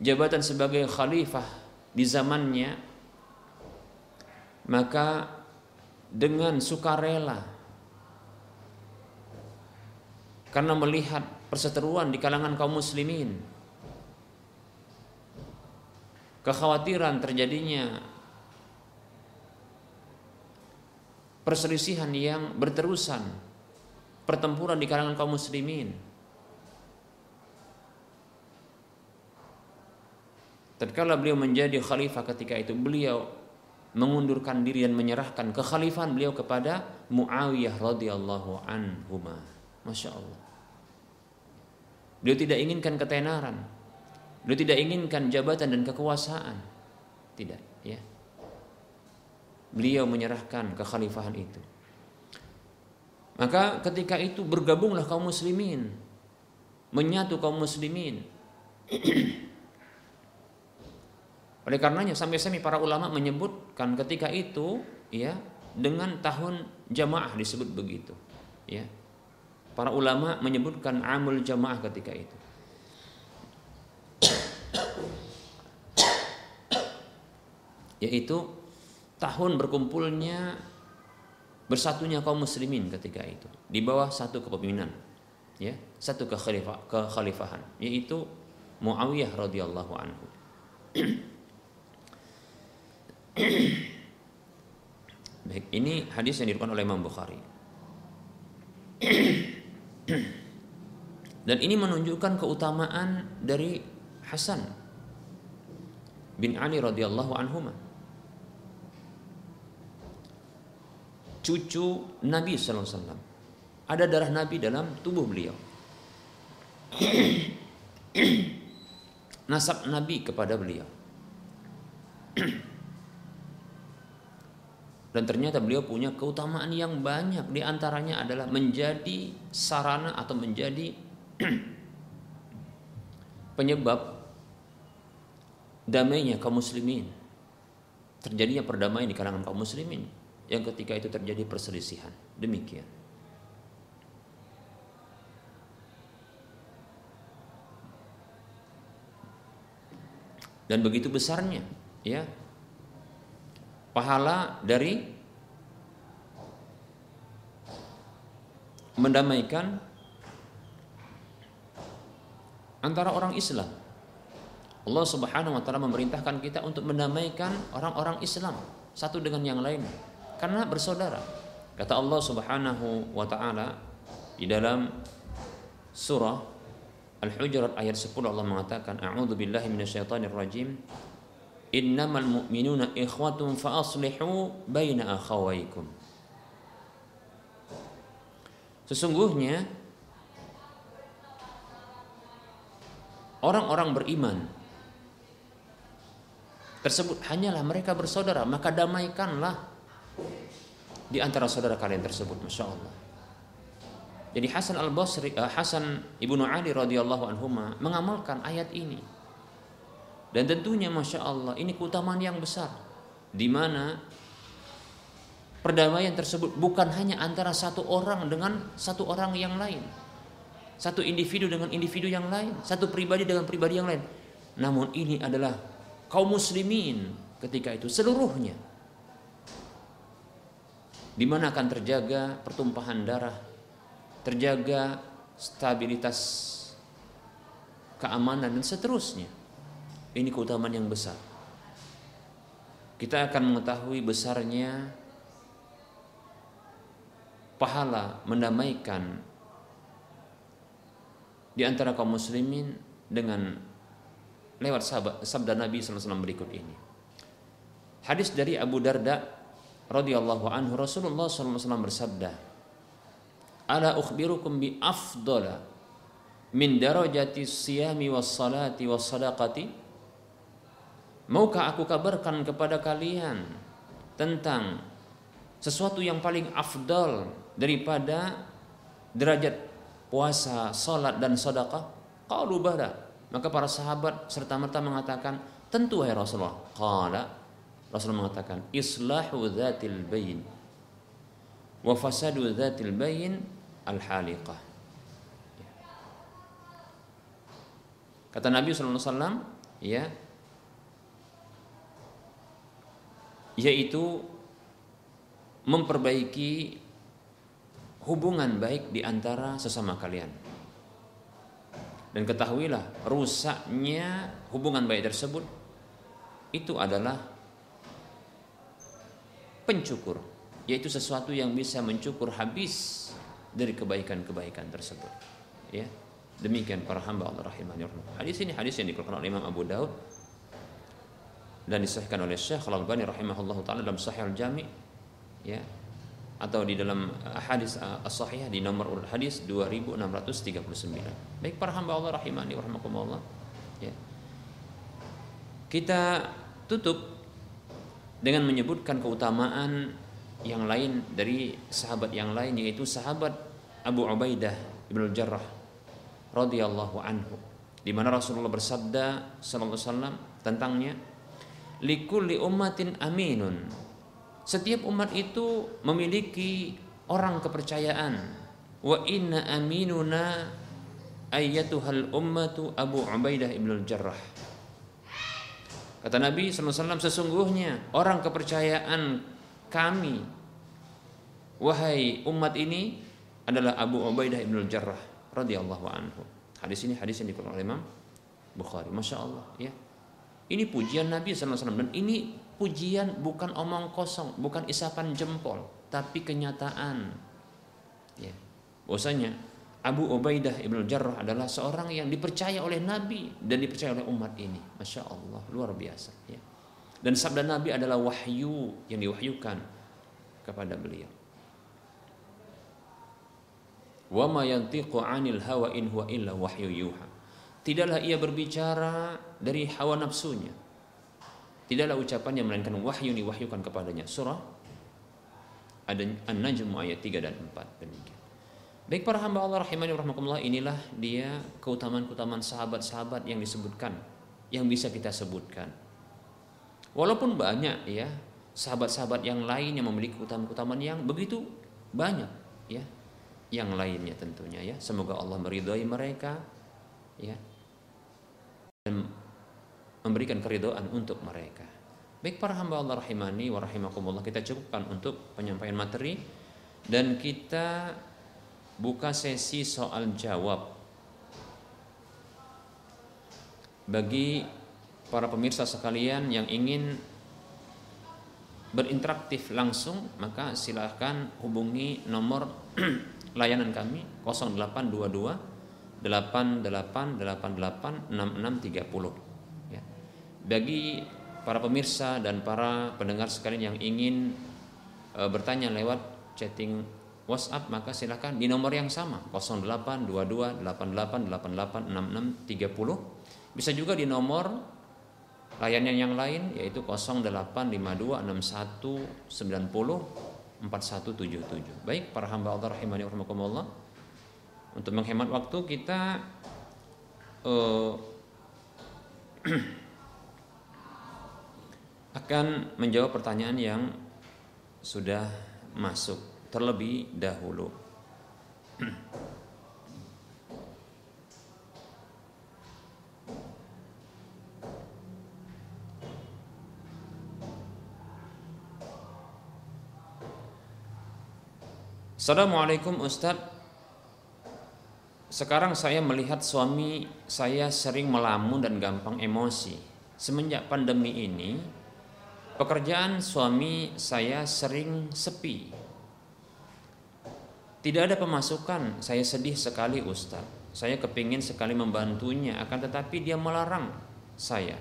jabatan sebagai khalifah di zamannya maka dengan sukarela karena melihat perseteruan di kalangan kaum muslimin kekhawatiran terjadinya perselisihan yang berterusan pertempuran di kalangan kaum muslimin tatkala beliau menjadi khalifah ketika itu beliau mengundurkan diri dan menyerahkan kekhalifahan beliau kepada Muawiyah radhiyallahu anhu. Masya Allah. Beliau tidak inginkan ketenaran. Beliau tidak inginkan jabatan dan kekuasaan. Tidak, ya. Beliau menyerahkan kekhalifahan itu. Maka ketika itu bergabunglah kaum muslimin. Menyatu kaum muslimin. [clears throat] Oleh karenanya sampai-sampai para ulama menyebutkan ketika itu ya dengan tahun jamaah disebut begitu. Ya. Para ulama menyebutkan amul jamaah ketika itu. Yaitu tahun berkumpulnya bersatunya kaum muslimin ketika itu di bawah satu kepemimpinan ya satu kekhalifahan yaitu Muawiyah radhiyallahu anhu [clears throat] Baik, ini hadis yang diriwayatkan oleh Imam Bukhari. [clears throat] Dan ini menunjukkan keutamaan dari Hasan bin Ali radhiyallahu anhu. Cucu Nabi sallallahu alaihi wasallam. Ada darah Nabi dalam tubuh beliau. Nasab Nabi kepada beliau. Dan ternyata beliau punya keutamaan yang banyak. Di antaranya adalah menjadi sarana atau menjadi [clears throat] penyebab damainya kaum muslimin. Terjadinya perdamaian di kalangan kaum muslimin. Yang ketika itu terjadi perselisihan. Demikian. Dan begitu besarnya ya pahala dari mendamaikan antara orang Islam. Allah Subhanahu wa taala memerintahkan kita untuk mendamaikan orang-orang Islam satu dengan yang lain karena bersaudara. Kata Allah Subhanahu wa taala di dalam surah Al-Hujurat ayat 10 Allah mengatakan a'udzu billahi minasyaitonir rajim innamal mu'minuna ikhwatun fa aslihu baina akhawaikum Sesungguhnya orang-orang beriman tersebut hanyalah mereka bersaudara maka damaikanlah di antara saudara kalian tersebut masya Allah jadi Hasan al Basri uh, Hasan ibnu Ali radhiyallahu anhu mengamalkan ayat ini dan tentunya Masya Allah ini keutamaan yang besar. Di mana perdamaian tersebut bukan hanya antara satu orang dengan satu orang yang lain. Satu individu dengan individu yang lain. Satu pribadi dengan pribadi yang lain. Namun ini adalah kaum muslimin ketika itu seluruhnya. Di mana akan terjaga pertumpahan darah, terjaga stabilitas keamanan dan seterusnya. Ini keutamaan yang besar. Kita akan mengetahui besarnya pahala mendamaikan di antara kaum muslimin dengan lewat sabda Nabi SAW berikut ini. Hadis dari Abu Darda radhiyallahu anhu Rasulullah SAW bersabda, "Ala ukhbirukum bi afdala min darajati siyami was salati was sadaqati?" Maukah aku kabarkan kepada kalian tentang sesuatu yang paling afdal daripada derajat puasa, salat dan sedekah? Qalu bala. Maka para sahabat serta merta mengatakan, tentu ya Rasulullah. Qala Rasulullah mengatakan, islahu dzatil bayin wa fasadu dzatil bayin al-haliqah. Kata Nabi sallallahu alaihi ya, yaitu memperbaiki hubungan baik di antara sesama kalian. Dan ketahuilah rusaknya hubungan baik tersebut itu adalah pencukur, yaitu sesuatu yang bisa mencukur habis dari kebaikan-kebaikan tersebut. Ya. Demikian para hamba Allah rahimani Hadis ini hadis yang dikeluarkan oleh Imam Abu Daud dan disahkan oleh Syekh Al-Albani rahimahullah taala dalam Sahih Al-Jami ya atau di dalam uh, hadis uh, as-sahih di nomor urut hadis 2639. Baik para hamba Allah rahimani wa rahmakumullah. Ya. Kita tutup dengan menyebutkan keutamaan yang lain dari sahabat yang lain yaitu sahabat Abu Ubaidah Ibnu Jarrah radhiyallahu anhu di mana Rasulullah bersabda sallallahu alaihi wasallam tentangnya likulli ummatin aminun setiap umat itu memiliki orang kepercayaan. Wa inna aminuna ayyatuhal ummatu Abu Ubaidah ibn Jarrah. Kata Nabi SAW sesungguhnya orang kepercayaan kami wahai umat ini adalah Abu Ubaidah ibn Jarrah radhiyallahu anhu. Hadis ini hadis yang dikeluarkan oleh Imam Bukhari. Masya Allah ya. Ini pujian Nabi SAW dan ini pujian bukan omong kosong, bukan isapan jempol, tapi kenyataan. Ya. Bahwasanya Abu Ubaidah ibnu Jarrah adalah seorang yang dipercaya oleh Nabi dan dipercaya oleh umat ini. Masya Allah, luar biasa. Ya. Dan sabda Nabi adalah wahyu yang diwahyukan kepada beliau. Wa ma yantiqu 'anil hawa in huwa illa wahyu yuha. Tidaklah ia berbicara dari hawa nafsunya, Tidaklah ucapannya melainkan wahyu diwahyukan kepadanya. Surah An-Najm ayat 3 dan 4 demikian. Baik para hamba Allah rahimani rahmakumullah inilah dia keutamaan-keutamaan sahabat-sahabat yang disebutkan yang bisa kita sebutkan. Walaupun banyak ya sahabat-sahabat yang lain yang memiliki keutamaan-keutamaan yang begitu banyak ya yang lainnya tentunya ya semoga Allah meridhai mereka ya dan memberikan keridoan untuk mereka. Baik para hamba Allah rahimani wa rahimakumullah kita cukupkan untuk penyampaian materi dan kita buka sesi soal jawab. Bagi para pemirsa sekalian yang ingin berinteraktif langsung maka silahkan hubungi nomor [clears throat] layanan kami 0822 8888 6630 bagi para pemirsa dan para pendengar sekalian yang ingin e, bertanya lewat chatting WhatsApp maka silakan di nomor yang sama 082288886630 bisa juga di nomor layanan yang lain yaitu 085261904177 baik para hamba Allah rahimani wa untuk menghemat waktu kita uh, [clears throat] akan menjawab pertanyaan yang sudah masuk terlebih dahulu. Assalamualaikum Ustaz sekarang saya melihat suami saya sering melamun dan gampang emosi. Semenjak pandemi ini, pekerjaan suami saya sering sepi. Tidak ada pemasukan, saya sedih sekali Ustadz. Saya kepingin sekali membantunya, akan tetapi dia melarang saya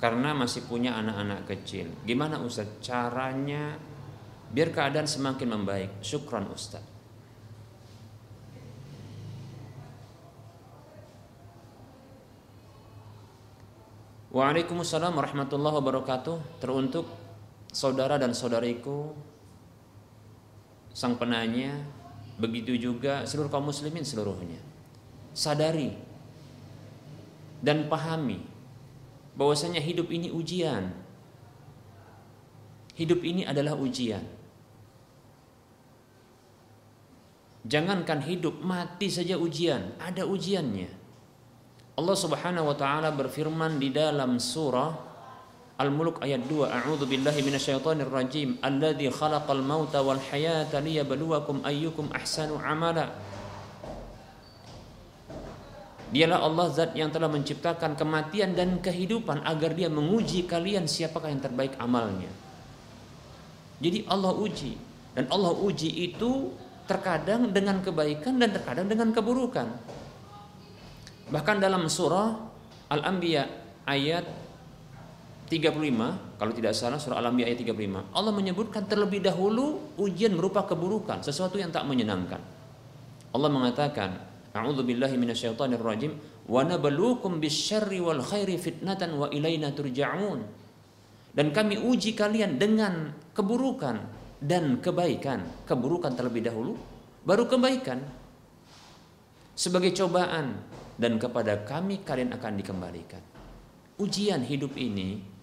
karena masih punya anak-anak kecil. Gimana Ustadz caranya biar keadaan semakin membaik? Syukran Ustadz. Waalaikumsalam warahmatullahi wabarakatuh. Teruntuk saudara dan saudariku, sang penanya, begitu juga seluruh kaum muslimin seluruhnya. Sadari dan pahami bahwasanya hidup ini ujian. Hidup ini adalah ujian. Jangankan hidup, mati saja ujian, ada ujiannya. Allah Subhanahu wa taala berfirman di dalam surah Al-Mulk ayat 2 A'udzu billahi minasyaitonir rajim alladzi khalaqal mauta wal hayata liyabluwakum ayyukum ahsanu amala Dialah Allah zat yang telah menciptakan kematian dan kehidupan agar dia menguji kalian siapakah yang terbaik amalnya. Jadi Allah uji dan Allah uji itu terkadang dengan kebaikan dan terkadang dengan keburukan. Bahkan dalam surah Al-Anbiya ayat 35, kalau tidak salah surah Al-Anbiya ayat 35, Allah menyebutkan terlebih dahulu ujian berupa keburukan, sesuatu yang tak menyenangkan. Allah mengatakan, A'udzu billahi minasyaitonir rajim, wa nabluukum bisyarri wal khairi fitnatan wa ilaina turja'un. Dan kami uji kalian dengan keburukan dan kebaikan. Keburukan terlebih dahulu, baru kebaikan. Sebagai cobaan dan kepada kami kalian akan dikembalikan. Ujian hidup ini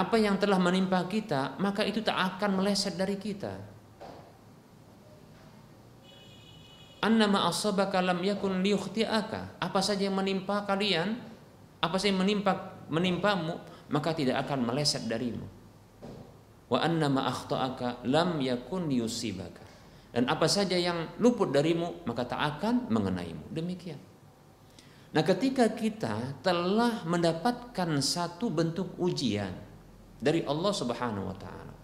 apa yang telah menimpa kita, maka itu tak akan meleset dari kita. Annama asabaka lam yakun liyukhti'aka. Apa saja yang menimpa kalian, apa saja yang menimpa menimpamu, maka tidak akan meleset darimu. Wa annama akhta'aka lam yakun liyusibaka. Dan apa saja yang luput darimu maka tak akan mengenaimu. Demikian. Nah, ketika kita telah mendapatkan satu bentuk ujian dari Allah Subhanahu wa taala.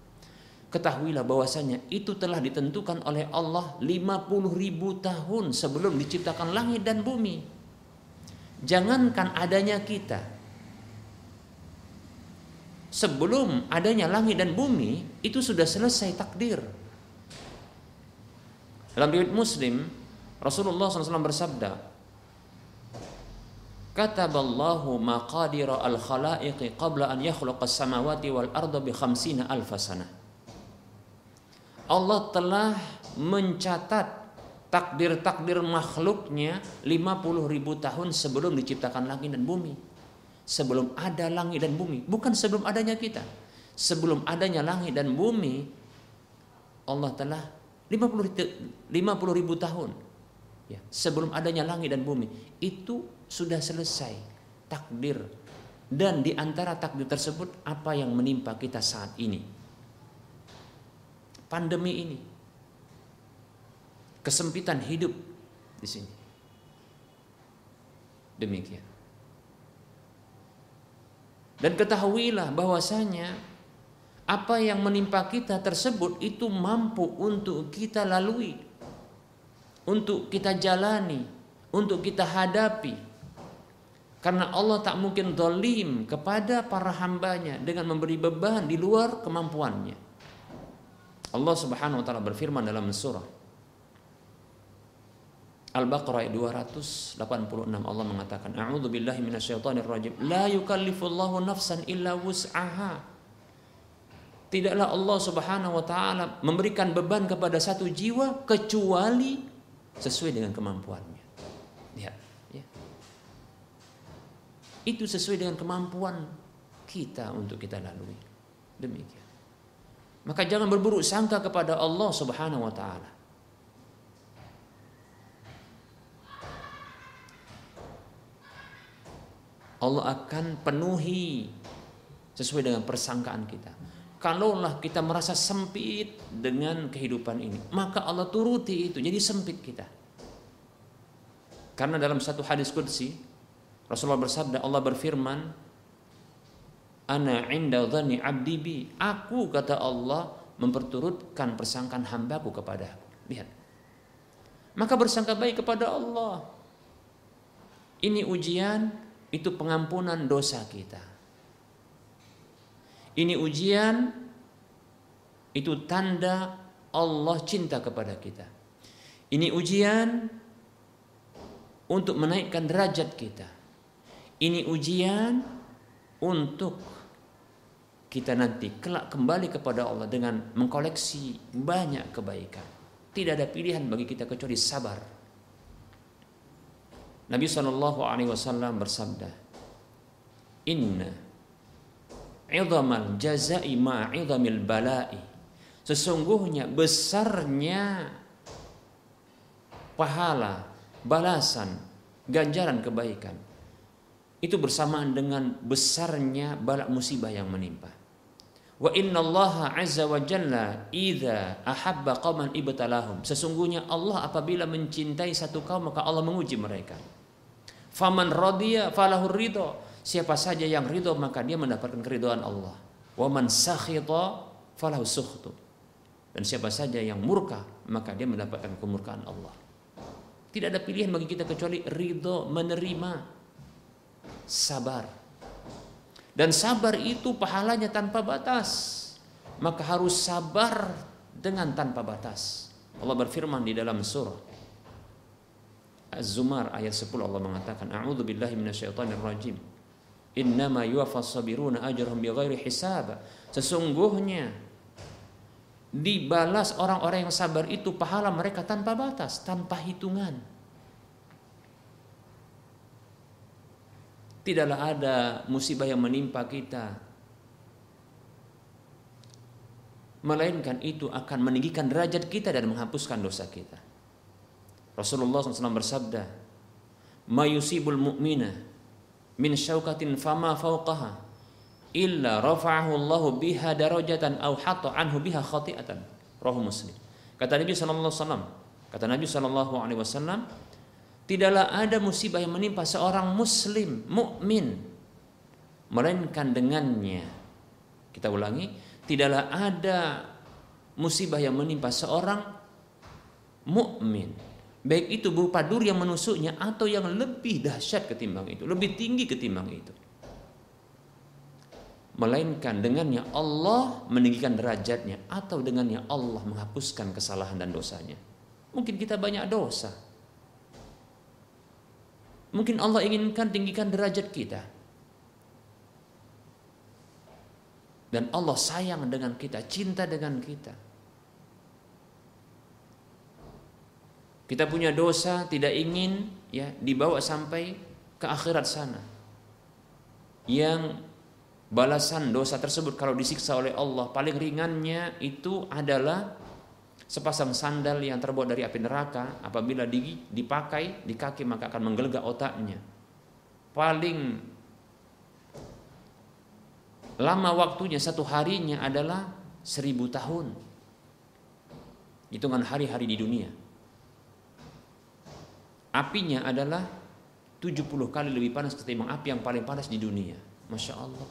Ketahuilah bahwasanya itu telah ditentukan oleh Allah 50 ribu tahun sebelum diciptakan langit dan bumi. Jangankan adanya kita. Sebelum adanya langit dan bumi, itu sudah selesai takdir dalam riwayat Muslim, Rasulullah SAW bersabda, Kataballahu maqadira al-khalaiqi qabla an yakhluqa samawati wal arda bi khamsina alfasana. Allah telah mencatat takdir-takdir makhluknya 50 ribu tahun sebelum diciptakan langit dan bumi. Sebelum ada langit dan bumi. Bukan sebelum adanya kita. Sebelum adanya langit dan bumi, Allah telah 50, 50 ribu tahun ya, sebelum adanya langit dan bumi itu sudah selesai takdir. Dan di antara takdir tersebut apa yang menimpa kita saat ini? Pandemi ini. Kesempitan hidup di sini. Demikian. Dan ketahuilah bahwasanya apa yang menimpa kita tersebut itu mampu untuk kita lalui, untuk kita jalani, untuk kita hadapi. Karena Allah tak mungkin dolim kepada para hambanya dengan memberi beban di luar kemampuannya. Allah subhanahu wa ta'ala berfirman dalam surah Al-Baqarah ayat 286 Allah mengatakan A'udzu billahi minasyaitonir rajim la yukallifullahu nafsan illa wus'aha Tidaklah Allah Subhanahu wa taala memberikan beban kepada satu jiwa kecuali sesuai dengan kemampuannya. Ya, ya. Itu sesuai dengan kemampuan kita untuk kita lalui. Demikian. Maka jangan berburuk sangka kepada Allah Subhanahu wa taala. Allah akan penuhi sesuai dengan persangkaan kita kalaulah kita merasa sempit dengan kehidupan ini, maka Allah turuti itu, jadi sempit kita. Karena dalam satu hadis qudsi Rasulullah bersabda, Allah berfirman, "Ana inda dhani 'abdi bi." Aku kata Allah memperturutkan persangkaan hambaku kepada aku. Lihat. Maka bersangka baik kepada Allah. Ini ujian, itu pengampunan dosa kita. Ini ujian, itu tanda Allah cinta kepada kita. Ini ujian untuk menaikkan derajat kita. Ini ujian untuk kita nanti kelak kembali kepada Allah dengan mengkoleksi banyak kebaikan. Tidak ada pilihan bagi kita kecuali sabar. Nabi Shallallahu Alaihi Wasallam bersabda, Inna idhamal jazai ma'idhamil balai. Sesungguhnya besarnya pahala, balasan, ganjaran kebaikan itu bersamaan dengan besarnya balak musibah yang menimpa. Wa inna Allah azza wa jalla idza ahabba qauman ibtalahum. Sesungguhnya Allah apabila mencintai satu kaum maka Allah menguji mereka. Faman radiya falahu ridho. Siapa saja yang ridho maka dia mendapatkan keridhaan Allah. Wa man sakhita falahu sukhtu. Dan siapa saja yang murka maka dia mendapatkan kemurkaan Allah. Tidak ada pilihan bagi kita kecuali ridho menerima sabar. Dan sabar itu pahalanya tanpa batas. Maka harus sabar dengan tanpa batas. Allah berfirman di dalam surah Az-Zumar ayat 10 Allah mengatakan A'udzu billahi minasyaitonir rajim. Innama yuwaffas sabiruna ajrahum bighairi hisab. Sesungguhnya dibalas orang-orang yang sabar itu pahala mereka tanpa batas, tanpa hitungan. Tidaklah ada musibah yang menimpa kita. Melainkan itu akan meninggikan derajat kita dan menghapuskan dosa kita. Rasulullah SAW bersabda, "Ma yusibul mu'mina min syaukatin fama fauqaha illa rafa'ahu Allah biha darajatan aw hatta anhu biha khati'atan." Rahu Muslim. Kata Nabi SAW, kata Nabi SAW, Tidaklah ada musibah yang menimpa seorang muslim, mukmin melainkan dengannya. Kita ulangi, tidaklah ada musibah yang menimpa seorang mukmin, baik itu berupa duri yang menusuknya atau yang lebih dahsyat ketimbang itu, lebih tinggi ketimbang itu. Melainkan dengannya Allah meninggikan derajatnya atau dengannya Allah menghapuskan kesalahan dan dosanya. Mungkin kita banyak dosa, Mungkin Allah inginkan tinggikan derajat kita. Dan Allah sayang dengan kita, cinta dengan kita. Kita punya dosa tidak ingin ya dibawa sampai ke akhirat sana. Yang balasan dosa tersebut kalau disiksa oleh Allah paling ringannya itu adalah Sepasang sandal yang terbuat dari api neraka apabila dipakai di kaki maka akan menggelegak otaknya. Paling lama waktunya satu harinya adalah seribu tahun. Hitungan hari-hari di dunia. Apinya adalah 70 kali lebih panas ketimbang api yang paling panas di dunia. Masya Allah.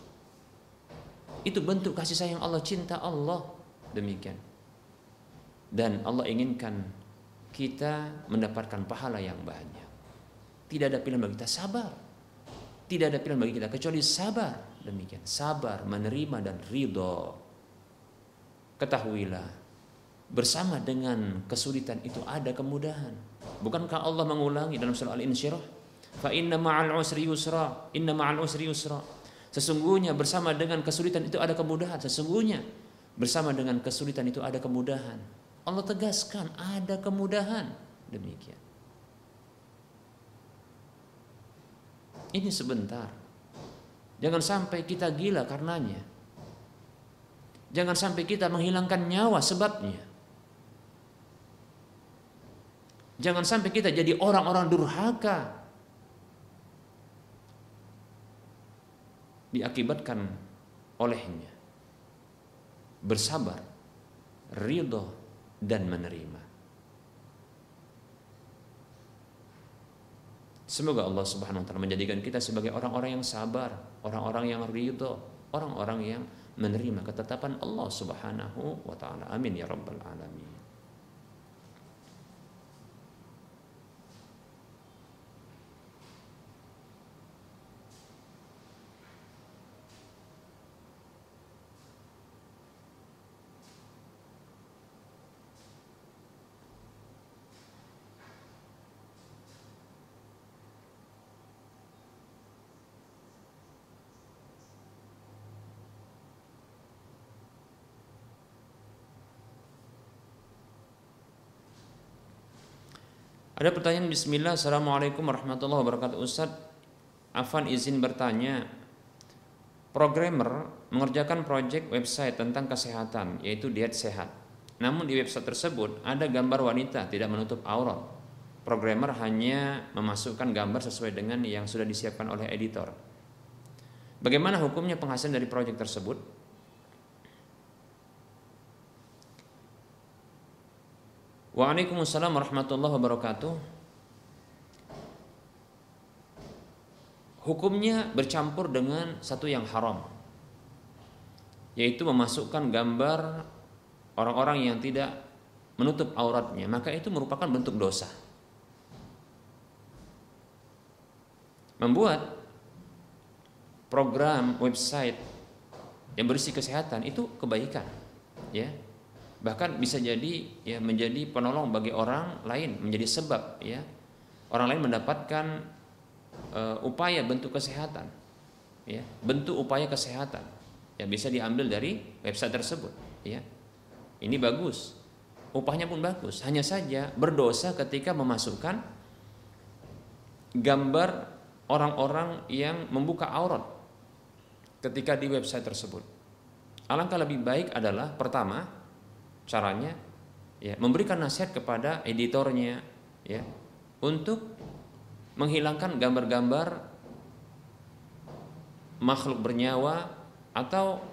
Itu bentuk kasih sayang Allah, cinta Allah. Demikian dan Allah inginkan kita mendapatkan pahala yang banyak. Tidak ada pilihan bagi kita sabar. Tidak ada pilihan bagi kita kecuali sabar. Demikian sabar menerima dan ridho. Ketahuilah bersama dengan kesulitan itu ada kemudahan. Bukankah Allah mengulangi dalam surah Al-Insyirah? Fa inna ma'al usri yusra, inna ma'al usri yusra. Sesungguhnya bersama dengan kesulitan itu ada kemudahan. Sesungguhnya bersama dengan kesulitan itu ada kemudahan. Allah tegaskan ada kemudahan demikian. Ini sebentar. Jangan sampai kita gila karenanya. Jangan sampai kita menghilangkan nyawa sebabnya. Jangan sampai kita jadi orang-orang durhaka. Diakibatkan olehnya. bersabar, ridho dan menerima. Semoga Allah Subhanahu wa taala menjadikan kita sebagai orang-orang yang sabar, orang-orang yang ridho, orang-orang yang menerima ketetapan Allah Subhanahu wa taala. Amin ya rabbal alamin. Ada pertanyaan Bismillah Assalamualaikum warahmatullahi wabarakatuh. Ustaz Afan izin bertanya. Programmer mengerjakan proyek website tentang kesehatan Yaitu diet sehat. Namun di website tersebut ada gambar wanita tidak menutup aurat. Programmer hanya memasukkan gambar sesuai dengan yang sudah disiapkan oleh editor. Bagaimana hukumnya penghasilan dari proyek tersebut? Waalaikumsalam warahmatullahi wabarakatuh. Hukumnya bercampur dengan satu yang haram, yaitu memasukkan gambar orang-orang yang tidak menutup auratnya, maka itu merupakan bentuk dosa. Membuat program website yang berisi kesehatan itu kebaikan, ya bahkan bisa jadi ya menjadi penolong bagi orang lain menjadi sebab ya. Orang lain mendapatkan uh, upaya bentuk kesehatan ya bentuk upaya kesehatan yang bisa diambil dari website tersebut ya. Ini bagus. Upahnya pun bagus. Hanya saja berdosa ketika memasukkan gambar orang-orang yang membuka aurat ketika di website tersebut. Alangkah lebih baik adalah pertama caranya ya memberikan nasihat kepada editornya ya untuk menghilangkan gambar-gambar makhluk bernyawa atau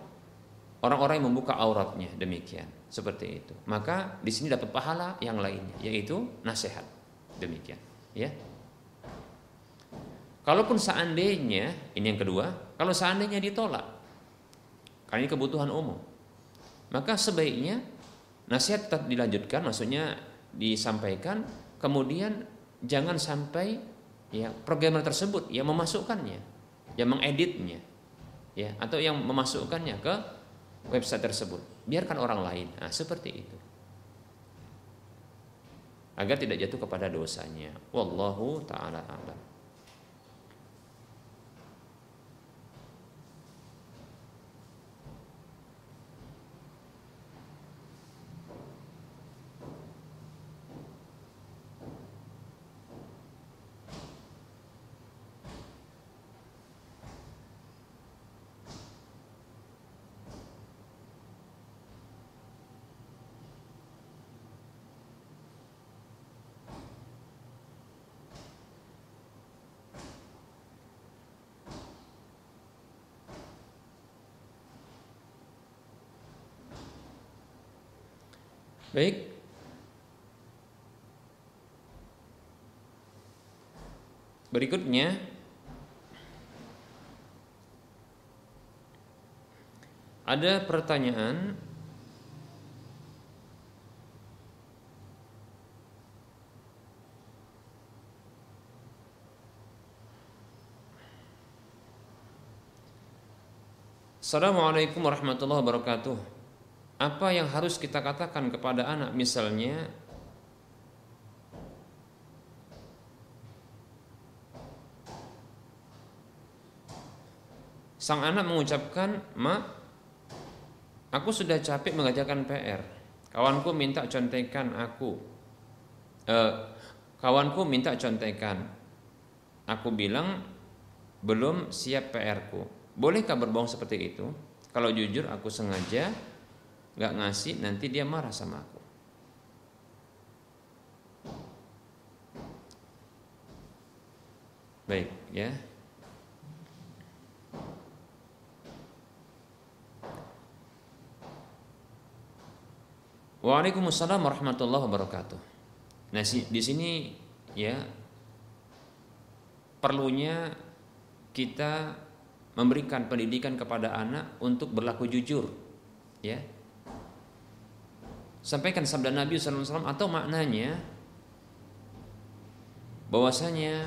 orang-orang yang membuka auratnya demikian seperti itu. Maka di sini dapat pahala yang lainnya yaitu nasihat demikian ya. Kalaupun seandainya ini yang kedua kalau seandainya ditolak karena ini kebutuhan umum maka sebaiknya Nasihat tetap dilanjutkan, maksudnya disampaikan, kemudian jangan sampai ya programmer tersebut yang memasukkannya, yang mengeditnya, ya atau yang memasukkannya ke website tersebut. Biarkan orang lain. Nah, seperti itu. Agar tidak jatuh kepada dosanya. Wallahu taala alam. Baik. Berikutnya. Ada pertanyaan. Assalamualaikum warahmatullahi wabarakatuh apa yang harus kita katakan kepada anak? Misalnya sang anak mengucapkan ma aku sudah capek mengajarkan PR kawanku minta contekan aku. Eh, kawanku minta contekan. Aku bilang belum siap PR ku. Bolehkah berbohong seperti itu? Kalau jujur aku sengaja nggak ngasih nanti dia marah sama aku. Baik ya. Waalaikumsalam warahmatullahi wabarakatuh. Nah, di sini ya perlunya kita memberikan pendidikan kepada anak untuk berlaku jujur ya sampaikan sabda Nabi SAW atau maknanya bahwasanya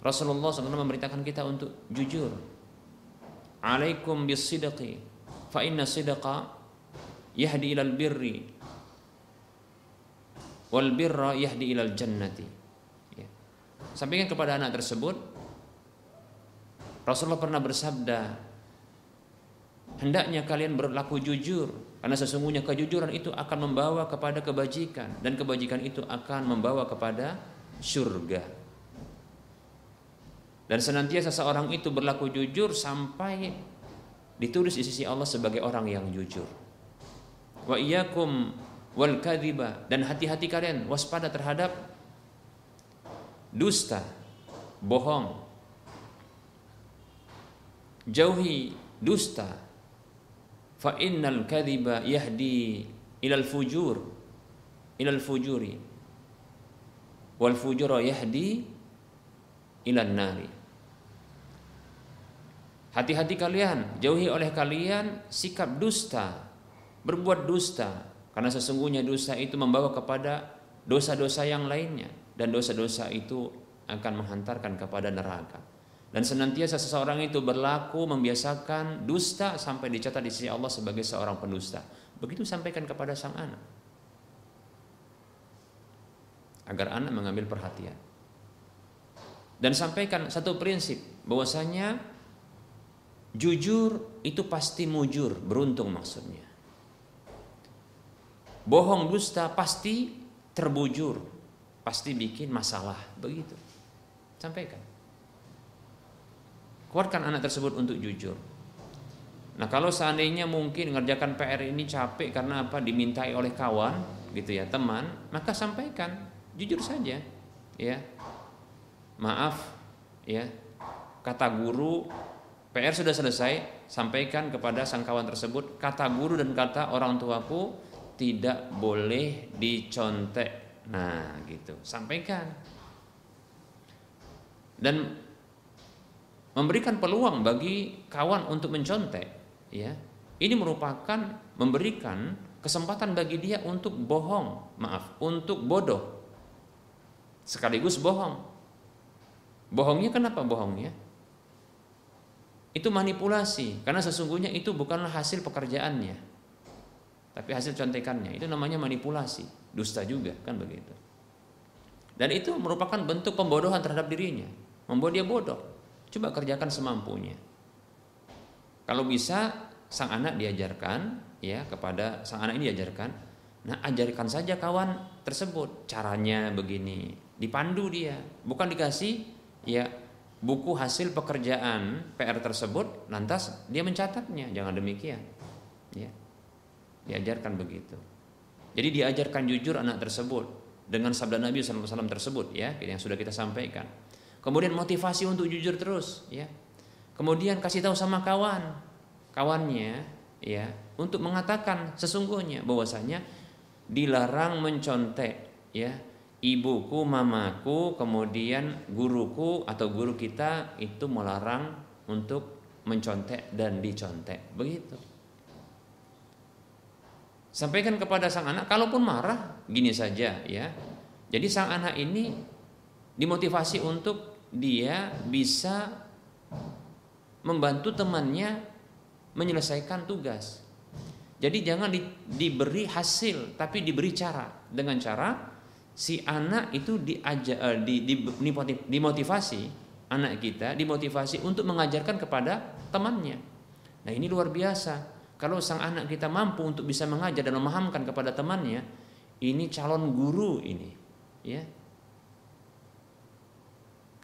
Rasulullah SAW memerintahkan kita untuk jujur alaikum bis sidqi fa inna sidqa yahdi ilal birri wal birra yahdi ilal jannati ya. sampaikan kepada anak tersebut Rasulullah pernah bersabda, hendaknya kalian berlaku jujur karena sesungguhnya kejujuran itu akan membawa kepada kebajikan dan kebajikan itu akan membawa kepada surga. Dan senantiasa seorang itu berlaku jujur sampai ditulis di sisi Allah sebagai orang yang jujur. Wa iyyakum wal kadhiba dan hati-hati kalian waspada terhadap dusta, bohong, jauhi dusta fa innal kadhiba yahdi ilal fujur ilal fujuri. Wal fujura yahdi ilal nari. Hati-hati kalian jauhi oleh kalian sikap dusta berbuat dusta. Karena sesungguhnya dusta itu membawa kepada dosa-dosa yang lainnya dan dosa-dosa itu akan menghantarkan kepada neraka dan senantiasa seseorang itu berlaku membiasakan dusta sampai dicatat di sisi Allah sebagai seorang pendusta. Begitu sampaikan kepada sang anak. Agar anak mengambil perhatian. Dan sampaikan satu prinsip bahwasanya jujur itu pasti mujur, beruntung maksudnya. Bohong dusta pasti terbujur, pasti bikin masalah, begitu. Sampaikan. Kuatkan anak tersebut untuk jujur. Nah kalau seandainya mungkin mengerjakan PR ini capek karena apa dimintai oleh kawan gitu ya teman, maka sampaikan jujur saja, ya maaf, ya kata guru PR sudah selesai, sampaikan kepada sang kawan tersebut kata guru dan kata orang tuaku tidak boleh dicontek. Nah gitu, sampaikan. Dan memberikan peluang bagi kawan untuk mencontek ya. Ini merupakan memberikan kesempatan bagi dia untuk bohong maaf untuk bodoh. Sekaligus bohong. Bohongnya kenapa bohongnya itu manipulasi karena sesungguhnya itu bukanlah hasil pekerjaannya tapi hasil contekannya. Itu namanya manipulasi. Dusta juga kan begitu. Dan itu merupakan bentuk pembodohan terhadap dirinya membuat dia bodoh Coba kerjakan semampunya. Kalau bisa sang anak diajarkan ya kepada sang anak ini diajarkan, nah ajarkan saja kawan tersebut caranya begini, dipandu dia, bukan dikasih ya buku hasil pekerjaan PR tersebut lantas dia mencatatnya, jangan demikian. Ya. Diajarkan begitu. Jadi diajarkan jujur anak tersebut dengan sabda Nabi SAW tersebut ya yang sudah kita sampaikan. Kemudian motivasi untuk jujur terus, ya. Kemudian kasih tahu sama kawan, kawannya, ya, untuk mengatakan sesungguhnya bahwasanya dilarang mencontek, ya. Ibuku, mamaku, kemudian guruku atau guru kita itu melarang untuk mencontek dan dicontek. Begitu. Sampaikan kepada sang anak, kalaupun marah, gini saja ya. Jadi sang anak ini dimotivasi untuk dia bisa membantu temannya menyelesaikan tugas. Jadi jangan di, diberi hasil, tapi diberi cara. Dengan cara si anak itu diajar, eh, di, di, dimotivasi, anak kita dimotivasi untuk mengajarkan kepada temannya. Nah ini luar biasa. Kalau sang anak kita mampu untuk bisa mengajar dan memahamkan kepada temannya, ini calon guru ini, ya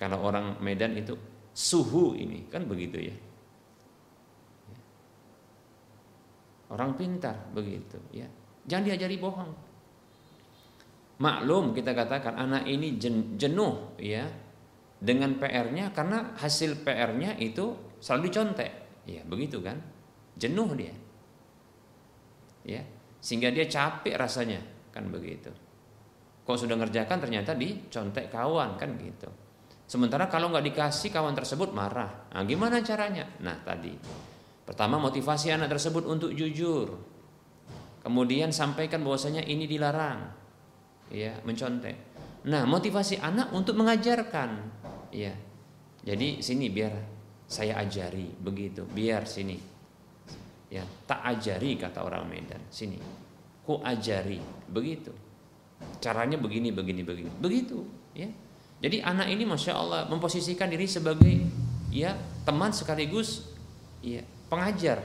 kalau orang Medan itu suhu ini kan begitu ya. Orang pintar begitu ya. Jangan diajari bohong. Maklum kita katakan anak ini jenuh ya dengan PR-nya karena hasil PR-nya itu selalu dicontek. Ya, begitu kan? Jenuh dia. Ya. sehingga dia capek rasanya kan begitu kok sudah ngerjakan ternyata dicontek kawan kan gitu sementara kalau nggak dikasih kawan tersebut marah. Nah gimana caranya? Nah tadi. Pertama motivasi anak tersebut untuk jujur. Kemudian sampaikan bahwasanya ini dilarang. Ya mencontek. Nah motivasi anak untuk mengajarkan. Ya jadi sini biar saya ajari begitu. Biar sini. Ya tak ajari kata orang Medan. Sini. Ku ajari begitu. Caranya begini begini begini. Begitu. Ya jadi anak ini masya Allah memposisikan diri sebagai ya teman sekaligus ya pengajar.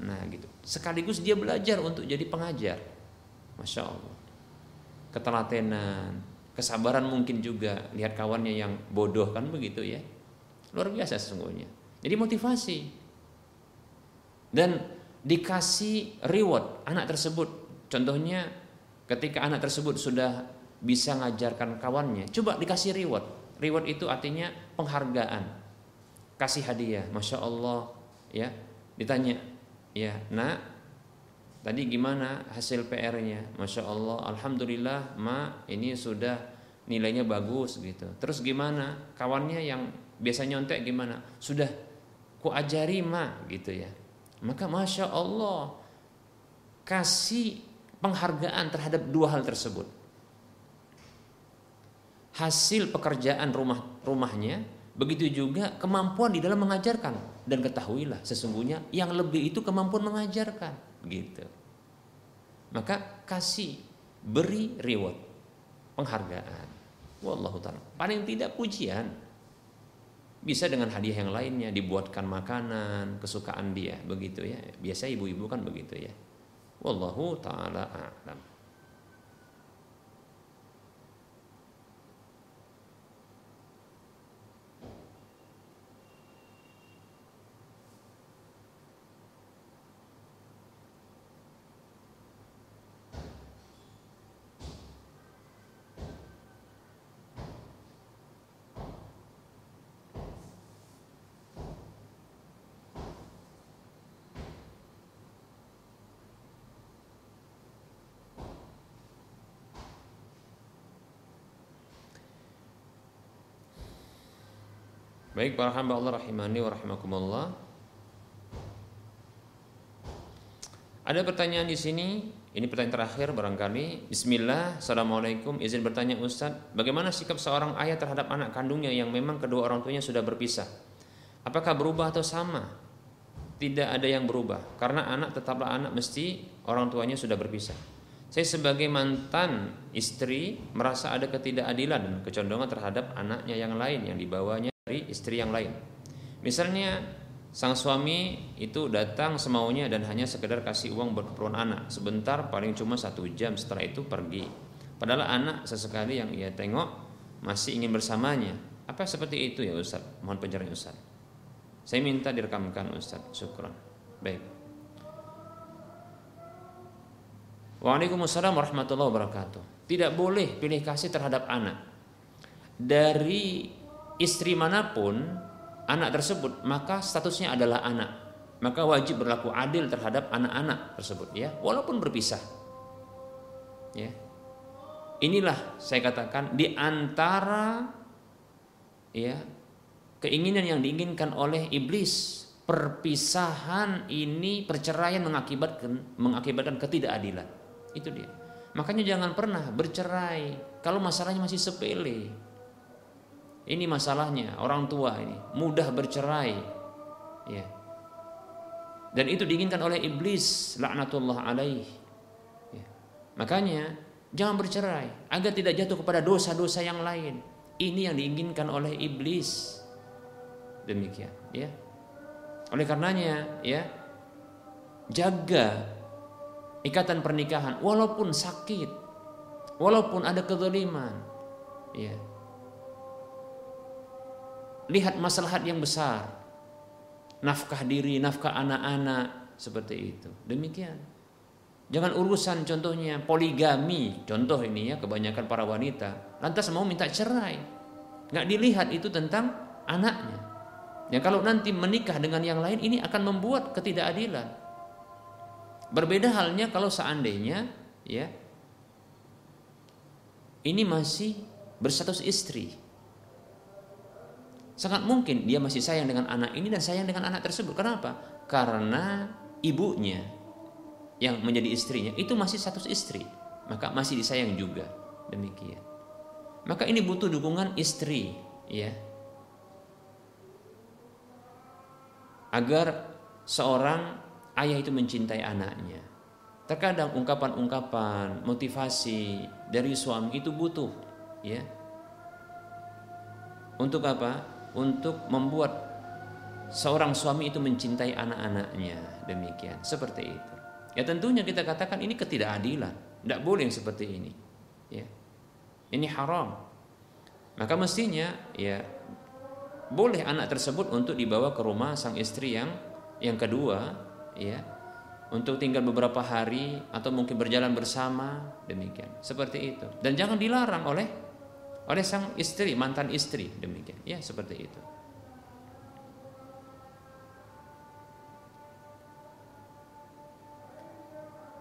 Nah gitu. Sekaligus dia belajar untuk jadi pengajar. Masya Allah. Ketelatenan kesabaran mungkin juga. Lihat kawannya yang bodoh kan begitu ya. Luar biasa sesungguhnya. Jadi motivasi. Dan dikasih reward anak tersebut. Contohnya Ketika anak tersebut sudah bisa ngajarkan kawannya, coba dikasih reward. Reward itu artinya penghargaan, kasih hadiah. Masya Allah, ya. Ditanya, ya, nak, tadi gimana hasil PR-nya? Masya Allah, Alhamdulillah, ma, ini sudah nilainya bagus gitu. Terus gimana? Kawannya yang biasa nyontek gimana? Sudah ku ajari ma, gitu ya. Maka masya Allah, kasih penghargaan terhadap dua hal tersebut. Hasil pekerjaan rumah rumahnya, begitu juga kemampuan di dalam mengajarkan dan ketahuilah sesungguhnya yang lebih itu kemampuan mengajarkan, gitu. Maka kasih beri reward, penghargaan. Wallahu taala. Paling tidak pujian. Bisa dengan hadiah yang lainnya dibuatkan makanan kesukaan dia, begitu ya. Biasa ibu-ibu kan begitu ya Wallahu taala a'lam. Baik para hamba Allah rahimani wa rahimakumullah. Ada pertanyaan di sini, ini pertanyaan terakhir barangkali. Bismillah, Assalamualaikum. Izin bertanya Ustadz, bagaimana sikap seorang ayah terhadap anak kandungnya yang memang kedua orang tuanya sudah berpisah? Apakah berubah atau sama? Tidak ada yang berubah, karena anak tetaplah anak mesti orang tuanya sudah berpisah. Saya sebagai mantan istri merasa ada ketidakadilan dan kecondongan terhadap anaknya yang lain yang dibawanya dari istri yang lain. Misalnya sang suami itu datang semaunya dan hanya sekedar kasih uang buat keperluan anak sebentar paling cuma satu jam setelah itu pergi. Padahal anak sesekali yang ia tengok masih ingin bersamanya. Apa seperti itu ya Ustaz? Mohon pencerahan Ustaz. Saya minta direkamkan Ustaz. Syukran. Baik. Waalaikumsalam warahmatullahi wabarakatuh. Tidak boleh pilih kasih terhadap anak. Dari istri mana pun anak tersebut maka statusnya adalah anak. Maka wajib berlaku adil terhadap anak-anak tersebut ya. Walaupun berpisah. Ya. Inilah saya katakan di antara ya keinginan yang diinginkan oleh iblis perpisahan ini perceraian mengakibatkan mengakibatkan ketidakadilan. Itu dia. Makanya jangan pernah bercerai kalau masalahnya masih sepele ini masalahnya orang tua ini mudah bercerai. Ya. Dan itu diinginkan oleh iblis laknatullah alaih. Ya. Makanya jangan bercerai agar tidak jatuh kepada dosa-dosa yang lain. Ini yang diinginkan oleh iblis. Demikian, ya. Oleh karenanya, ya, jaga ikatan pernikahan walaupun sakit, walaupun ada kezaliman, ya lihat maslahat yang besar. Nafkah diri, nafkah anak-anak seperti itu. Demikian. Jangan urusan contohnya poligami, contoh ini ya kebanyakan para wanita lantas mau minta cerai. Nggak dilihat itu tentang anaknya. Ya kalau nanti menikah dengan yang lain ini akan membuat ketidakadilan. Berbeda halnya kalau seandainya ya ini masih berstatus istri. Sangat mungkin dia masih sayang dengan anak ini dan sayang dengan anak tersebut. Kenapa? Karena ibunya yang menjadi istrinya itu masih status istri, maka masih disayang juga. Demikian. Maka ini butuh dukungan istri, ya. Agar seorang ayah itu mencintai anaknya. Terkadang ungkapan-ungkapan motivasi dari suami itu butuh, ya. Untuk apa? Untuk membuat seorang suami itu mencintai anak-anaknya. Demikian, seperti itu. Ya tentunya kita katakan ini ketidakadilan. Tidak boleh seperti ini. Ya. Ini haram. Maka mestinya ya boleh anak tersebut untuk dibawa ke rumah sang istri yang yang kedua, ya, untuk tinggal beberapa hari atau mungkin berjalan bersama demikian seperti itu dan jangan dilarang oleh oleh sang istri mantan istri demikian. Ya seperti itu.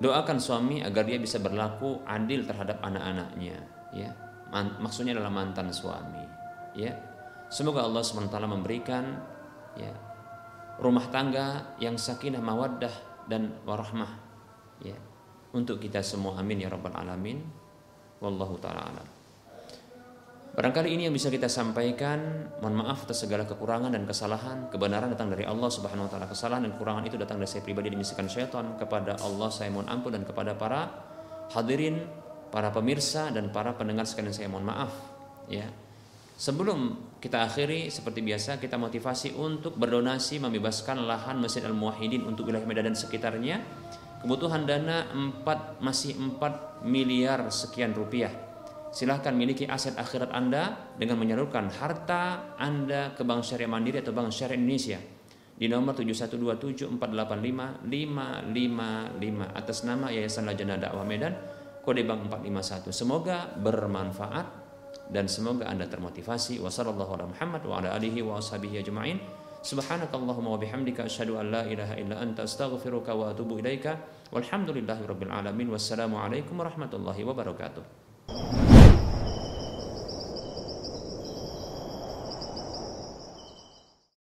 Doakan suami agar dia bisa berlaku adil terhadap anak-anaknya ya. Maksudnya adalah mantan suami ya. Semoga Allah swt memberikan ya rumah tangga yang sakinah mawaddah dan warahmah ya untuk kita semua. Amin ya rabbal alamin. Wallahu taala alam Barangkali ini yang bisa kita sampaikan. Mohon maaf atas segala kekurangan dan kesalahan. Kebenaran datang dari Allah Subhanahu wa taala. Kesalahan dan kekurangan itu datang dari saya pribadi dimisikan syaitan. Kepada Allah saya mohon ampun dan kepada para hadirin, para pemirsa dan para pendengar sekalian saya mohon maaf. Ya. Sebelum kita akhiri seperti biasa kita motivasi untuk berdonasi membebaskan lahan Masjid Al-Muwahhidin untuk wilayah Medan dan sekitarnya. Kebutuhan dana 4 masih 4 miliar sekian rupiah. Silahkan miliki aset akhirat Anda dengan menyalurkan harta Anda ke Bank Syariah Mandiri atau Bank Syariah Indonesia di nomor 71274855555 atas nama Yayasan Lajana Dakwah Medan kode bank 451. Semoga bermanfaat dan semoga Anda termotivasi. Wassalamualaikum Muhammad wa ala alihi wa ashabihi ajma'in. Subhanakallahumma wa bihamdika asyhadu an la ilaha illa anta astaghfiruka wa atubu ilaika. Walhamdulillahi rabbil alamin. Wassalamualaikum warahmatullahi wabarakatuh.